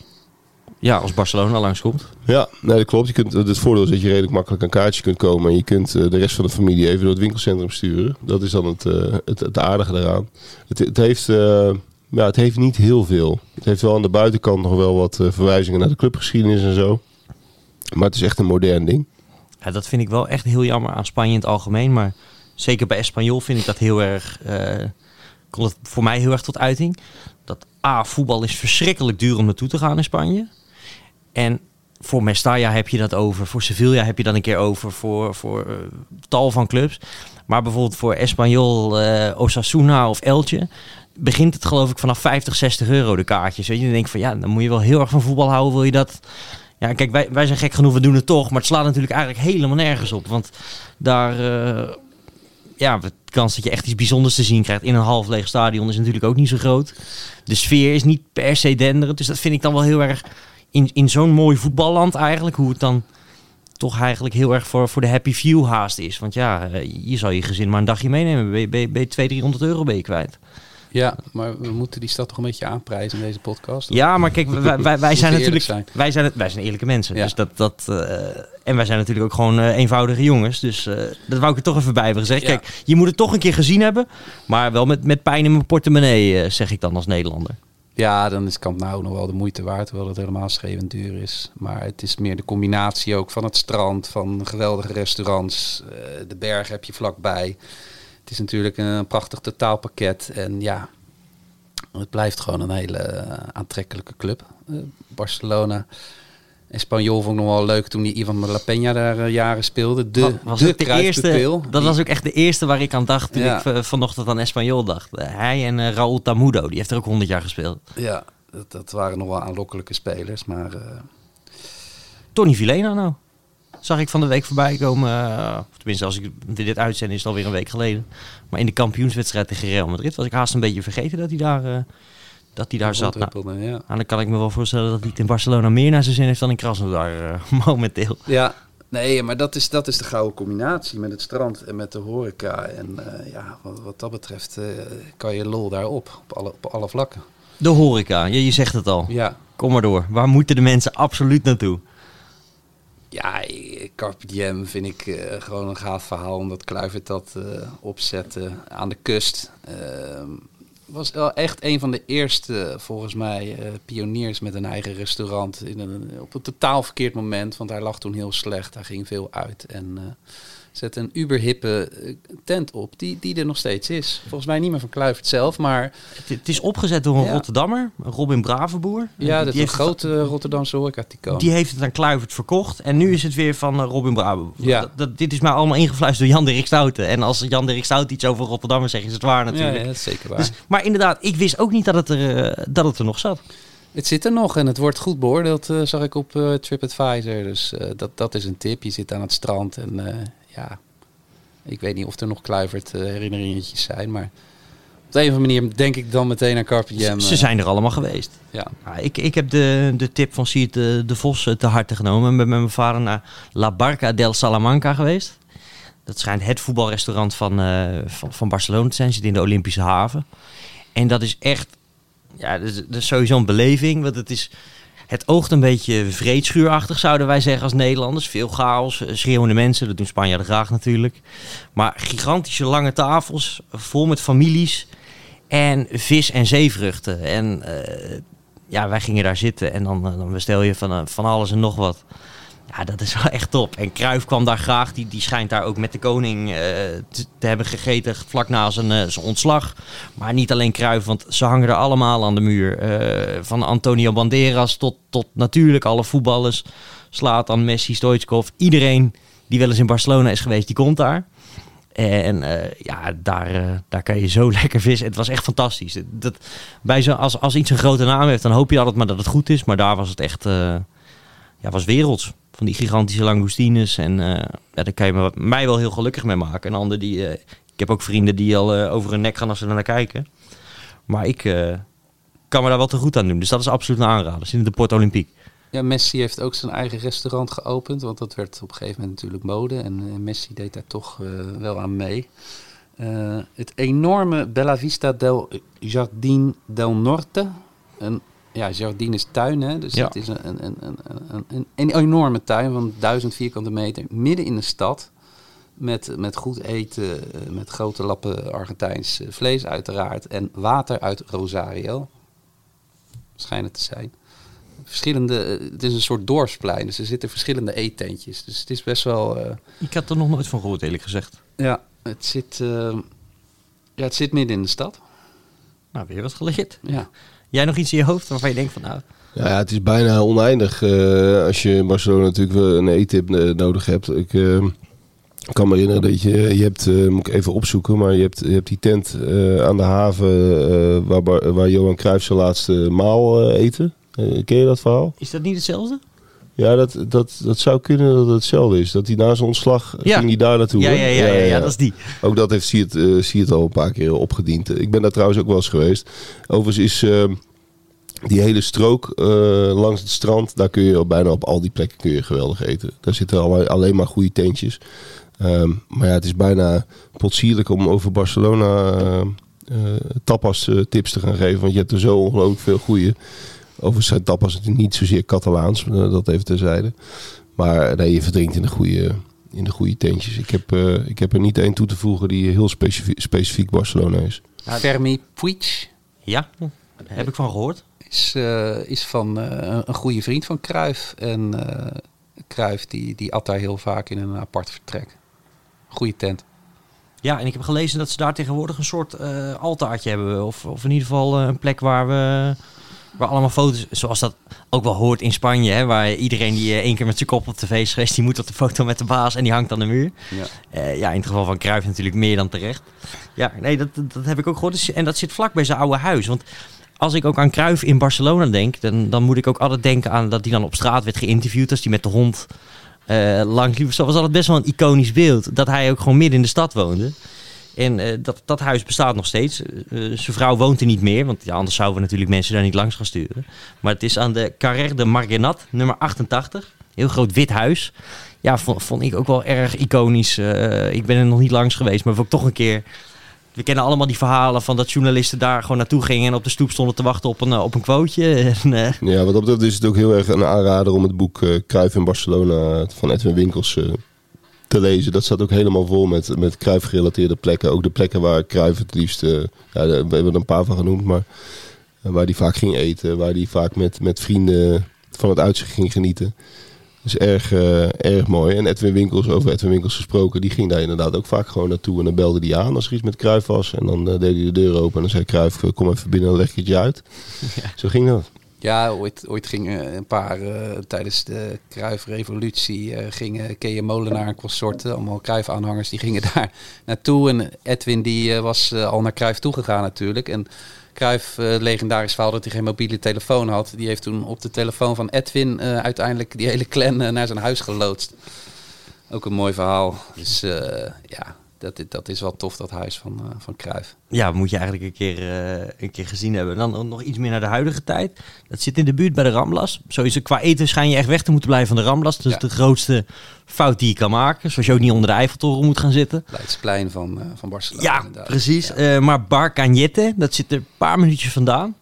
Ja, als Barcelona langskomt. Ja, nee, dat klopt. Je kunt, het voordeel is dat je redelijk makkelijk aan kaartje kunt komen. En je kunt de rest van de familie even door het winkelcentrum sturen. Dat is dan het, het, het aardige eraan. Het, het heeft ja, het heeft niet heel veel. Het heeft wel aan de buitenkant nog wel wat uh, verwijzingen naar de clubgeschiedenis en zo. Maar het is echt een modern ding. Ja, dat vind ik wel echt heel jammer aan Spanje in het algemeen. Maar zeker bij Espanyol vind ik dat heel erg... Uh, komt voor mij heel erg tot uiting. Dat A, voetbal is verschrikkelijk duur om naartoe te gaan in Spanje. En voor Mestalla heb je dat over. Voor Sevilla heb je dat een keer over. Voor, voor uh, tal van clubs. Maar bijvoorbeeld voor Espanyol, Osasuna of Elche begint het geloof ik vanaf 50, 60 euro de kaartjes. Weet je, dan denk ik van ja, dan moet je wel heel erg van voetbal houden. Wil je dat? Ja, kijk, wij, wij zijn gek genoeg, we doen het toch. Maar het slaat natuurlijk eigenlijk helemaal nergens op. Want daar, uh, ja, de kans dat je echt iets bijzonders te zien krijgt in een half leeg stadion is natuurlijk ook niet zo groot. De sfeer is niet per se denderend. Dus dat vind ik dan wel heel erg in, in zo'n mooi voetballand eigenlijk. Hoe het dan toch eigenlijk heel erg voor, voor de happy few haast is. Want ja, je zal je gezin maar een dagje meenemen. Ben je, ben je, ben je 200, 300 euro ben je kwijt. Ja, maar we moeten die stad toch een beetje aanprijzen in deze podcast. Ja, maar kijk, wij, wij, wij zijn natuurlijk zijn. Wij, zijn, wij zijn eerlijke mensen. Ja. Dus dat, dat, eh, en wij zijn natuurlijk ook gewoon eh, eenvoudige jongens. Dus eh, dat wou ik er toch even bij hebben gezegd. Ja. Kijk, je moet het toch een keer gezien hebben. Maar wel met, met pijn in mijn portemonnee, zeg ik dan als Nederlander. Ja, dan is Kamp Nou nog wel de moeite waard, terwijl het helemaal schreeuwend duur is. Maar het is meer de combinatie ook van het strand, van geweldige restaurants. de bergen heb je vlakbij. Het is natuurlijk een prachtig totaalpakket. En ja, het blijft gewoon een hele eh, aantrekkelijke club. Eh, Barcelona. Espanyol vond ik nog wel leuk toen die Ivan La Peña daar eh, jaren speelde. De, Wa- was de ook de eerste, dat was ook echt de eerste waar ik aan dacht toen Ja. ik vanochtend aan Espanyol dacht. Hij en eh, Raúl Tamudo, die heeft er ook 100 jaar gespeeld. Ja, dat, dat waren nog wel aanlokkelijke spelers. Maar eh, Tony Vilena nou. Zag ik van de week voorbij komen. of tenminste, als ik dit uitzend is het alweer een week geleden. Maar in de kampioenswedstrijd tegen Real Madrid was ik haast een beetje vergeten dat hij daar, eh, dat hij daar zat. Nou, ja. nou, dan kan ik me wel voorstellen dat hij in Barcelona meer naar zijn zin heeft dan in Krasnodar eh, momenteel. Ja, nee, maar dat is, dat is de gouden combinatie met het strand en met de horeca. En ja, wat, wat dat betreft kan je lol daarop, op alle, op alle vlakken. De horeca, je, je zegt het al. Ja, Kom maar door. Waar moeten de mensen absoluut naartoe? Ja eh, Carpe Diem vind ik eh, gewoon een gaaf verhaal, omdat Kluivert dat eh, opzette aan de kust. Ehm, was wel echt een van de eerste, volgens mij, pioniers met een eigen restaurant. In een, op een totaal verkeerd moment, want hij lag toen heel slecht. Hij ging veel uit en zette een uberhippe eh, tent op, die, die er nog steeds is. Volgens mij niet meer van Kluivert zelf, maar Het, het is opgezet door een Ja. Rotterdammer, Robin Bravenboer. ja, Die dat is een grote Rotterdamse horeca-ticoon. Die heeft het aan Kluivert verkocht. En nu is het weer van eh, Robin Brabo. Ja. Dat, dat- dit is mij allemaal ingefluisterd door Jan-Dirk Stouten. En als Jan-Dirk Stouten iets over Rotterdam zegt, is het waar natuurlijk. ja, dat is zeker waar. Dus, maar inderdaad, ik wist ook niet dat het er, eh, dat het er nog zat. Het zit er nog en het wordt goed beoordeeld, zag ik op TripAdvisor. Dus dat, dat is een tip. Je zit aan het strand en ja, ik weet niet of er nog Kluivert eh, herinneringetjes zijn, maar op de een of andere manier denk ik dan meteen aan Carpe Diem. Ze eh, zijn er allemaal geweest. ja. Nou, ik, ik heb de, de tip van Siert de, de Vos eh, te harte genomen. En ben met mijn vader naar La Barca del Salamanca geweest. Dat schijnt het voetbalrestaurant van, eh, van, van Barcelona te zijn. Zit in de Olympische haven. En dat is echt... Ja, dat is, dat is sowieso een beleving. Want het is... Het oogt een beetje vreedschuurachtig, zouden wij zeggen als Nederlanders. Veel chaos, eh, schreeuwende mensen. Dat doen Spanjaarden graag natuurlijk. Maar gigantische lange tafels, vol met families. En vis en zeevruchten. En eh, ja, wij gingen daar zitten en dan, eh, dan bestel je van, van alles en nog wat. Ja, dat is wel echt top. En Kruif kwam daar graag. Die, die schijnt daar ook met de koning eh, te, hebben gegeten vlak na zijn, eh, zijn ontslag. Maar niet alleen Kruif, want ze hangen er allemaal aan de muur. Eh, van Antonio Banderas tot, tot natuurlijk alle voetballers. Slatan, Messi, Stoichkov. Iedereen die wel eens in Barcelona is geweest, die komt daar. En ja, daar, daar kan je zo lekker vissen. Het was echt fantastisch. Dat, bij zo, als, als iets een grote naam heeft, dan hoop je altijd maar dat het goed is. Maar daar was het echt ja, was werelds. Van die gigantische langoustines. En eh, ja, daar kan je me, mij wel heel gelukkig mee maken. Een ander die... eh, ik heb ook vrienden die al eh, over hun nek gaan als ze er naar kijken. Maar ik kan me daar wel te goed aan doen. Dus dat is absoluut een aanrader. Zit in de Port Olympiek. ja, Messi heeft ook zijn eigen restaurant geopend, want dat werd op een gegeven moment natuurlijk mode. En Messi deed daar toch wel aan mee. Het enorme Bella Vista del Jardin del Norte. Een, ja, jardin is tuin, hè? dus Ja. het is een, een, een, een, een, enorme tuin van duizend vierkante meter midden in de stad. Met, met goed eten, eh, met grote lappen Argentijns eh, vlees uiteraard. En water uit Rosario. Schijnt het te zijn. Verschillende, eh, het is een soort dorpsplein, dus er zitten verschillende eetentjes. Dus het is best wel... Ik had er nog nooit van gehoord, eerlijk gezegd. ja, het zit, ja, het zit midden in de stad. Nou, weer wat geleerd. Ja. Jij nog iets in je hoofd waarvan je denkt van... Nou, Ja, het is bijna oneindig eh, als je in Barcelona natuurlijk wel een e-tip eh, nodig hebt. Ik eh, kan me herinneren dat je, je hebt, moet ik even opzoeken, maar je hebt, je hebt die tent aan de haven waar, waar Johan Cruijff zijn laatste maal eten. Ken je dat verhaal? is dat niet hetzelfde? Ja, dat, dat, dat zou kunnen dat het hetzelfde is. Dat hij na zijn ontslag Ja. ging hij daar naartoe. Ja, ja, ja, ja, ja, dat is die. Ook dat heeft Siert, eh Siert al een paar keer opgediend. Ik ben daar trouwens ook wel eens geweest. Overigens is eh, die hele strook eh, langs het strand, daar kun je bijna op al die plekken kun je geweldig eten. Daar zitten alle- alleen maar goede tentjes. Ehm, maar ja, het is bijna potsierlijk om over Barcelona eh, eh, tapas eh, tips te gaan geven. Want je hebt er zo ongelooflijk veel goede. Overigens zijn tapas natuurlijk niet zozeer Catalaans. eh, dat even terzijde. Maar nee, je verdrinkt in de goede, in de goede tentjes. Ik heb, eh, ik heb er niet één toe te voegen die heel specifiek, specifiek Barcelona is. Fermi Puig Ja, daar heb ik van gehoord. is, eh, is van eh, een goede vriend van Cruijff. En eh Cruijff die, die at daar heel vaak in een apart vertrek. Goede tent. Ja, en ik heb gelezen dat ze daar tegenwoordig een soort eh, altaartje hebben. Of, of in ieder geval eh, een plek waar we... Waar allemaal foto's, zoals dat ook wel hoort in Spanje, hè, waar iedereen die eh, één keer met zijn kop op tv is geweest, die moet op de foto met de baas en die hangt aan de muur. Ja. Eh, ja, in het geval van Cruijff natuurlijk meer dan terecht. Ja, nee, dat, dat dat heb ik ook gehoord. Dus- En dat zit vlak bij zijn oude huis. Want als ik ook aan Cruijff in Barcelona denk, dan, dan moet ik ook altijd denken aan dat hij dan op straat werd geïnterviewd als hij met de hond eh langs liep. Zo was altijd best wel een iconisch beeld. Dat hij ook gewoon midden in de stad woonde. En eh, dat, dat huis bestaat nog steeds. Eh, zijn vrouw woont er niet meer, want ja, anders zouden we natuurlijk mensen daar niet langs gaan sturen. Maar het is aan de Carrer de Margenat, nummer 88. Heel groot wit huis. Ja, vond, ik ook wel erg iconisch. Ik ben er nog niet langs geweest, maar wil ik toch een keer... We kennen allemaal die verhalen van dat journalisten daar gewoon naartoe gingen... en op de stoep stonden te wachten op een, op een quoteje. Ja, wat dat is het ook heel erg een aanrader om het boek Cruijff in Barcelona van Edwin Winkels te lezen. Dat staat ook helemaal vol met, met Cruijff gerelateerde plekken. Ook de plekken waar Cruijff het liefst, ja, we hebben er een paar van genoemd, maar eh, waar hij vaak ging eten. Waar hij vaak met, met vrienden van het uitzicht ging genieten. Dus erg, eh, erg mooi. En Edwin Winkels, over Edwin Winkels gesproken, die ging daar inderdaad ook vaak gewoon naartoe. En dan belde hij aan als er iets met Cruijff was. En dan eh, deed hij de deur open en dan zei eh, kom even binnen en leg ik het je uit. Zo ging dat. Ja, ooit, ooit gingen een paar eh, tijdens de Kruif-revolutie eh, gingen Kees Molenaar en consorten, allemaal Kruif-aanhangers, die gingen daar naartoe. En Edwin die eh, was al naar Kruif toegegaan natuurlijk. En Kruif, legendarisch verhaal dat hij geen mobiele telefoon had, die heeft toen op de telefoon van Edwin uiteindelijk die hele clan naar zijn huis geloodst. Ook een mooi verhaal. Dus ja, dat, dat is wel tof, dat huis van, eh van Kruif. ja, moet je eigenlijk een keer, eh, een keer gezien hebben. Dan nog iets meer naar de huidige tijd. Dat zit in de buurt bij de Ramblas. Sowieso qua eten schijn je echt weg te moeten blijven van de Ramblas. Dat is Ja. de grootste fout die je kan maken. Zoals je ook niet onder de Eiffeltoren moet gaan zitten. Leidsplein van, eh, van Barcelona. Ja, inderdaad. precies. Ja. Maar Bar Cagnette, dat zit er een paar minuutjes vandaan.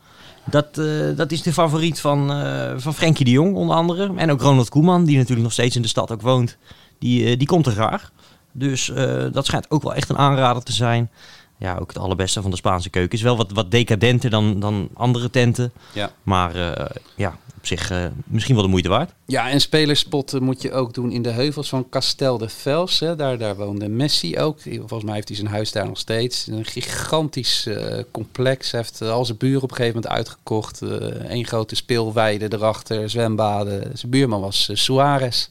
Dat, dat is de favoriet van, eh van Frenkie de Jong onder andere. En ook Ronald Koeman, die natuurlijk nog steeds in de stad ook woont. Die, die komt er graag. Dus eh, dat schijnt ook wel echt een aanrader te zijn. Ja, ook het allerbeste van de Spaanse keuken. Is wel wat, wat decadenter dan, dan andere tenten. Ja. Maar eh, ja, op zich eh, misschien wel de moeite waard. Ja, en spelerspotten moet je ook doen in de heuvels van Castel de Vels. Hè. Daar, daar woonde Messi ook. Volgens mij heeft hij zijn huis daar nog steeds. Een gigantisch complex. Hij heeft al zijn buren op een gegeven moment uitgekocht. Eén grote speelweide erachter, zwembaden. Zijn buurman was Suarez.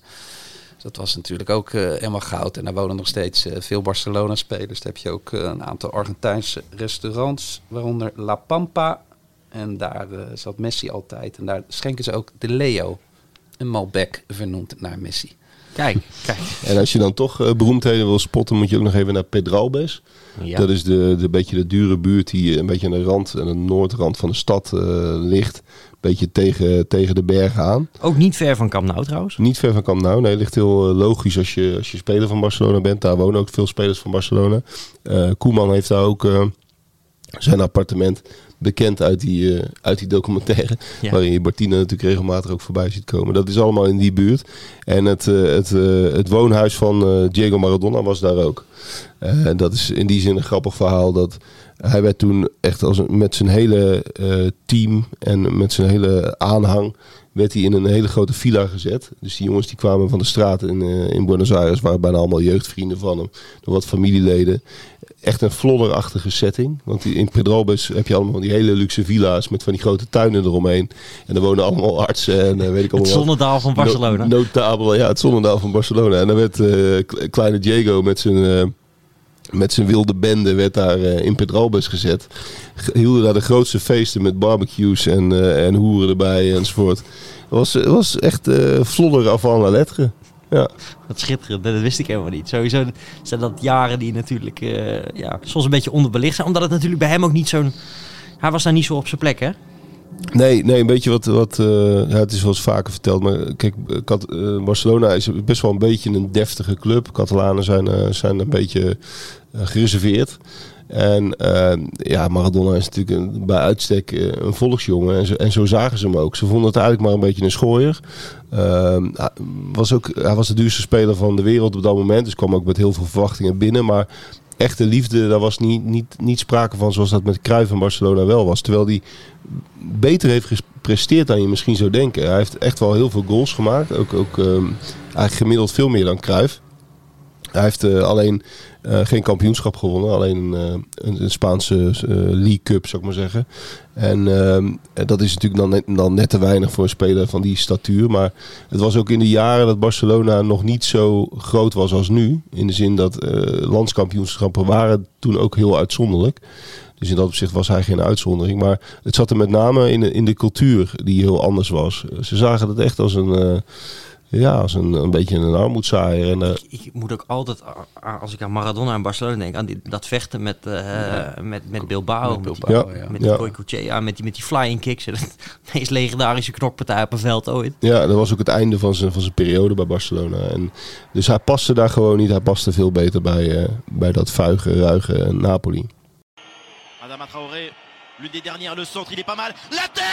Dat was natuurlijk ook eh, helemaal goud. En daar wonen nog steeds eh, veel Barcelona-spelers. Daar heb je ook eh, een aantal Argentijnse restaurants, waaronder La Pampa. En daar zat Messi altijd. En daar schenken ze ook de Leo, een Malbec vernoemd naar Messi. Kijk, kijk. En als je dan toch eh, beroemdheden wil spotten, moet je ook nog even naar Pedralbes. Ja. Dat is de, de beetje de dure buurt die eh, een beetje aan de rand, aan de noordrand van de stad eh, ligt. Een beetje tegen, tegen de bergen aan. Ook niet ver van Camp Nou trouwens. Niet ver van Camp Nou. Nee, ligt heel eh, logisch als je, als je speler van Barcelona bent. Daar wonen ook veel spelers van Barcelona. Koeman heeft daar ook zijn appartement bekend uit die, eh, uit die documentaire. Ja. Waarin je Martina natuurlijk regelmatig ook voorbij ziet komen. Dat is allemaal in die buurt. En het, eh, het, eh, het woonhuis van Diego Maradona was daar ook. En dat is in die zin een grappig verhaal. Dat hij werd toen echt als een, met zijn hele eh, team en met zijn hele aanhang werd hij in een hele grote villa gezet. Dus die jongens die kwamen van de straat in, eh, in Buenos Aires, waren bijna allemaal jeugdvrienden van hem. Nog wat familieleden. Echt een flodderachtige setting. Want in Pedrobes heb je allemaal van die hele luxe villa's met van die grote tuinen eromheen. En er wonen allemaal artsen en eh, weet ik Het allemaal wat. zonnedaal van Barcelona. No- notabel, ja, het zonnedaal van Barcelona. En dan werd kle- kleine Diego met zijn, met zijn wilde bende werd daar eh, in Pedralbes gezet. Hielden daar de grootste feesten met barbecues en, eh, en hoeren erbij enzovoort. Het was, was echt eh vlodder avant la lettre. Ja. Wat schitterend, dat wist ik helemaal niet. Sowieso zijn dat jaren die natuurlijk ja, soms een beetje onderbelicht zijn. Omdat het natuurlijk bij hem ook niet zo'n... Hij was daar niet zo op zijn plek, hè? Nee, nee, een beetje wat. wat eh, het is wel eens vaker verteld. Maar kijk, eh, Barcelona is best wel een beetje een deftige club. Catalanen zijn, eh, zijn een beetje gereserveerd. En ja, Maradona is natuurlijk een, bij uitstek een volksjongen. En zo, en zo zagen ze hem ook. Ze vonden het eigenlijk maar een beetje een schooier. Uh, was ook, hij was de duurste speler van de wereld op dat moment. Dus kwam ook met heel veel verwachtingen binnen. Maar echte liefde, daar was niet, niet, niet sprake van zoals dat met Cruijff en Barcelona wel was. Terwijl hij beter heeft gepresteerd dan je misschien zou denken. Hij heeft echt wel heel veel goals gemaakt. Ook, ook eigenlijk gemiddeld veel meer dan Cruijff. Hij heeft uh, alleen uh, geen kampioenschap gewonnen. Alleen uh, een, een, Spaanse League Cup, zou ik maar zeggen. En ehm, dat is natuurlijk dan net, dan net te weinig voor een speler van die statuur. Maar het was ook in de jaren dat Barcelona nog niet zo groot was als nu. In de zin dat landskampioenschappen waren toen ook heel uitzonderlijk. Dus in dat opzicht was hij geen uitzondering. Maar het zat er met name in de, in de cultuur die heel anders was. Ze zagen het echt als een ja, als een, een beetje een armoedzaaier. En, uh... ik, ik, moet ook altijd, als ik aan Maradona en Barcelona denk, aan die, dat vechten met, uh, ja. met, met Bilbao. Met, Bilbao, ja. met, ja. die met die, met die flying kicks. De meest legendarische knokpartij op een veld ooit. Ja, dat was ook het einde van zijn, van zijn periode bij Barcelona. En, dus hij paste daar gewoon niet. Hij paste veel beter bij, uh, bij dat vuige, ruige Napoli. Adama Traoré, l'une des dernières, le centre, il est pas mal. La tête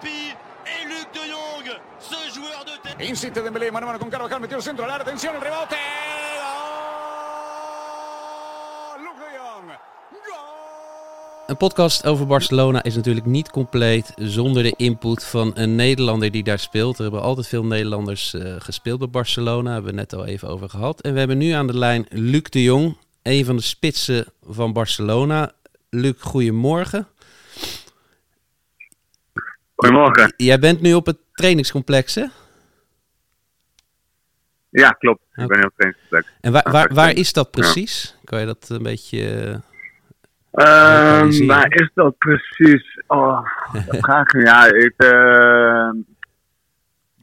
Tapis et Luc de Jong, ce joueur de tête. Insiste Dembélé, mano a mano con Carvajal, metió el centro al área, atención, el rebote. Luc de Jong. ¡Gol! Een podcast over Barcelona is natuurlijk niet compleet zonder de input van een Nederlander die daar speelt. Er hebben altijd veel Nederlanders uh, gespeeld bij Barcelona, daar hebben we net al even over gehad. En we hebben nu aan de lijn Luc de Jong, een van de spitsen van Barcelona. Luc, goedemorgen. Goedemorgen. Jij bent nu op het trainingscomplex, hè? Ja, klopt. Ik ben op het trainingscomplex. En waar, waar, waar is dat precies? Ja. Kan je dat een beetje... Um, waar is dat precies? Oh, vraag. Ja, ik, uh, uh,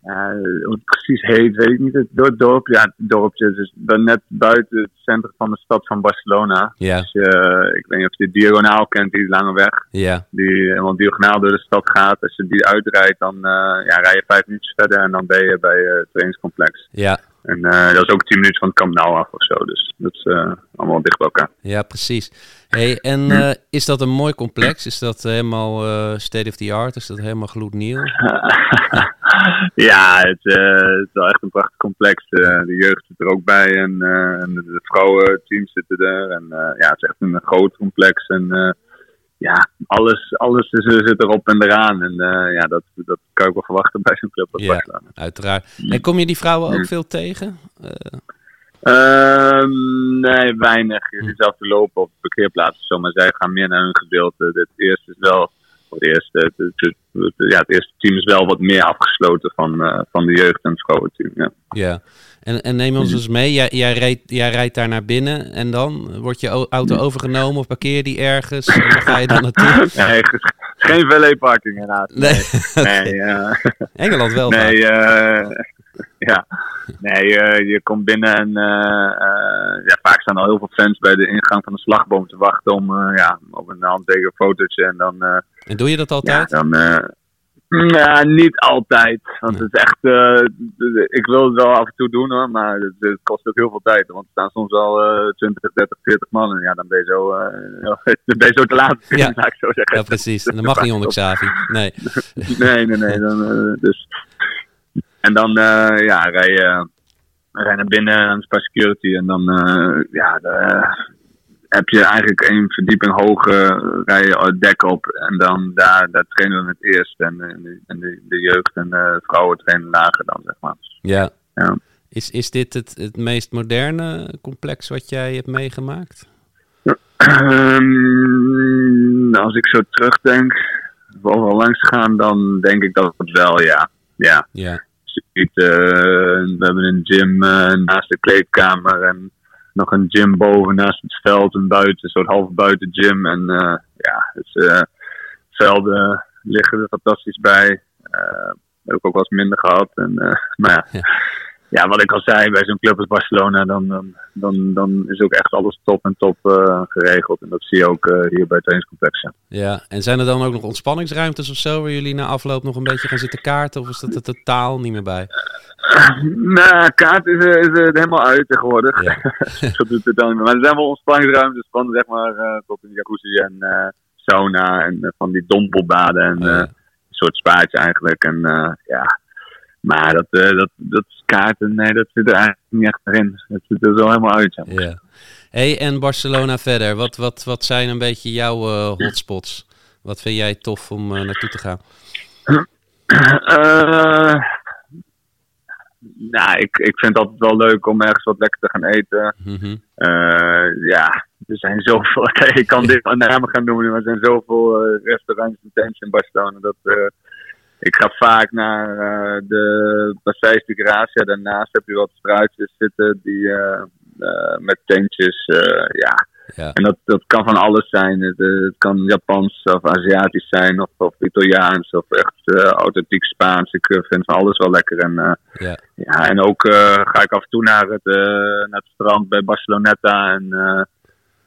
hoe het precies heet, weet ik niet. Het dorp, ja, het dorpje is dus net buiten het centrum van de stad van Barcelona. Ja. Dus, uh, ik weet niet of je de diagonaal kent, die lange weg. Ja. Die helemaal diagonaal door de stad gaat. Als je die uitrijdt, dan ja, rij je vijf minuutjes verder en dan ben je bij het trainingscomplex. Ja. En uh, dat is ook 10 minuten van het Camp Nou af of zo. Dus dat is uh, allemaal dicht bij elkaar. Ja, precies. Hey, en uh, is dat een mooi complex? Is dat helemaal state of the art? Is dat helemaal gloednieuw? ja, het, het, is wel echt een prachtig complex. de jeugd zit er ook bij en, en de, de vrouwenteams zitten er. En ja, het is echt een groot complex. En ja, alles, alles zit erop en eraan. En uh, ja, dat, dat kan ik wel verwachten bij zo'n club ja, Barcelona. uiteraard. En kom je die vrouwen ook veel tegen? Uh... Uh, nee, weinig. Je ziet zelf te lopen op parkeerplaatsen. Zo, maar zij gaan meer naar hun gedeelte. Het eerste is wel... Het eerste, het, het, het, ja, het eerste team is wel wat meer afgesloten van, uh, van de jeugd en het vrouwenteam. Ja. ja. En, en neem ons eens mee. Jij, jij, rijdt, jij rijdt daar naar binnen en dan wordt je auto overgenomen of parkeer je die ergens? En waar ga je dan naartoe? Nee, geen valet-parking helaas. Nee. nee uh, Engeland wel. Nee, uh, ja. Nee, uh, je komt binnen en ja, vaak staan al heel veel fans bij de ingang van de slagboom te wachten om ja, op een handteken fotootje en dan... en doe je dat altijd? Ja, dan... Ja, niet altijd. Want het is echt. Uh, ik wil het wel af en toe doen hoor, maar het, het, kost ook heel veel tijd. Want er staan soms al uh, 20, 30, 40 man en ja, dan ben je zo, uh, ben je zo te laat. Ja. ik zo zeggen. ja, precies. En dat mag niet onder Xavi. Nee. nee, nee, nee. Dan, dus. En dan ja, rij je rij naar binnen aan de security en dan ja, de, heb je eigenlijk één verdieping hoger, rij je dek op. En dan daar, daar trainen we met eerst. En, en, en de, de, jeugd en de vrouwen trainen lager dan, zeg maar. Ja. ja. Is, is dit het, het meest moderne complex wat jij hebt meegemaakt? Um, als ik zo terugdenk, overal langs gaan, dan denk ik dat het wel, ja. Ja. ja. Uh, we hebben een gym uh, naast de kleedkamer en nog een gym boven naast het veld en buiten, een soort half buiten gym. En uh, ja, dus, velden liggen er fantastisch bij. Heb ik ook eens minder gehad. En, maar ja. Ja, wat ik al zei, bij zo'n club als Barcelona, dan, dan, dan, dan is ook echt alles top en top eh, geregeld. En dat zie je ook eh, hier bij het trainingscomplex. Ja, en zijn er dan ook nog ontspanningsruimtes of zo waar jullie na afloop nog een beetje gaan zitten kaarten? Of is dat er totaal niet meer bij? Nou, kaart is, er- is helemaal uit tegenwoordig. Ja. dat doet het dan niet meer. Maar er zijn wel ontspanningsruimtes van zeg maar eh, tot een jacuzzi en eh, sauna en eh, van die dompelbaden en Oh, eh, een soort spaatje eigenlijk. En eh, ja, maar dat, eh, dat, dat kaarten, nee, dat zit er eigenlijk niet echt erin. Dat zit er zo helemaal uit. Ja. Hey, en Barcelona verder. Wat, wat, wat zijn een beetje jouw eh, hotspots? Wat vind jij tof om eh, naartoe te gaan? Nou, ik, ik vind het altijd wel leuk om ergens wat lekker te gaan eten. Mhm. Ja, er zijn zoveel. Ik kan dit aan namen gaan noemen, maar er zijn zoveel restaurants en tents in Barcelona. Dat, ik ga vaak naar eh, de Passeig de Gracia. Daarnaast heb je wat straatjes zitten die, eh, eh, met tentjes. ja. Ja. En dat, dat kan van alles zijn. Het, het kan Japans of Aziatisch zijn, of, of Italiaans, of echt authentiek Spaans. Ik vind van alles wel lekker. En Ja. ja, en ook ga ik af en toe naar het, naar het strand bij Barceloneta. En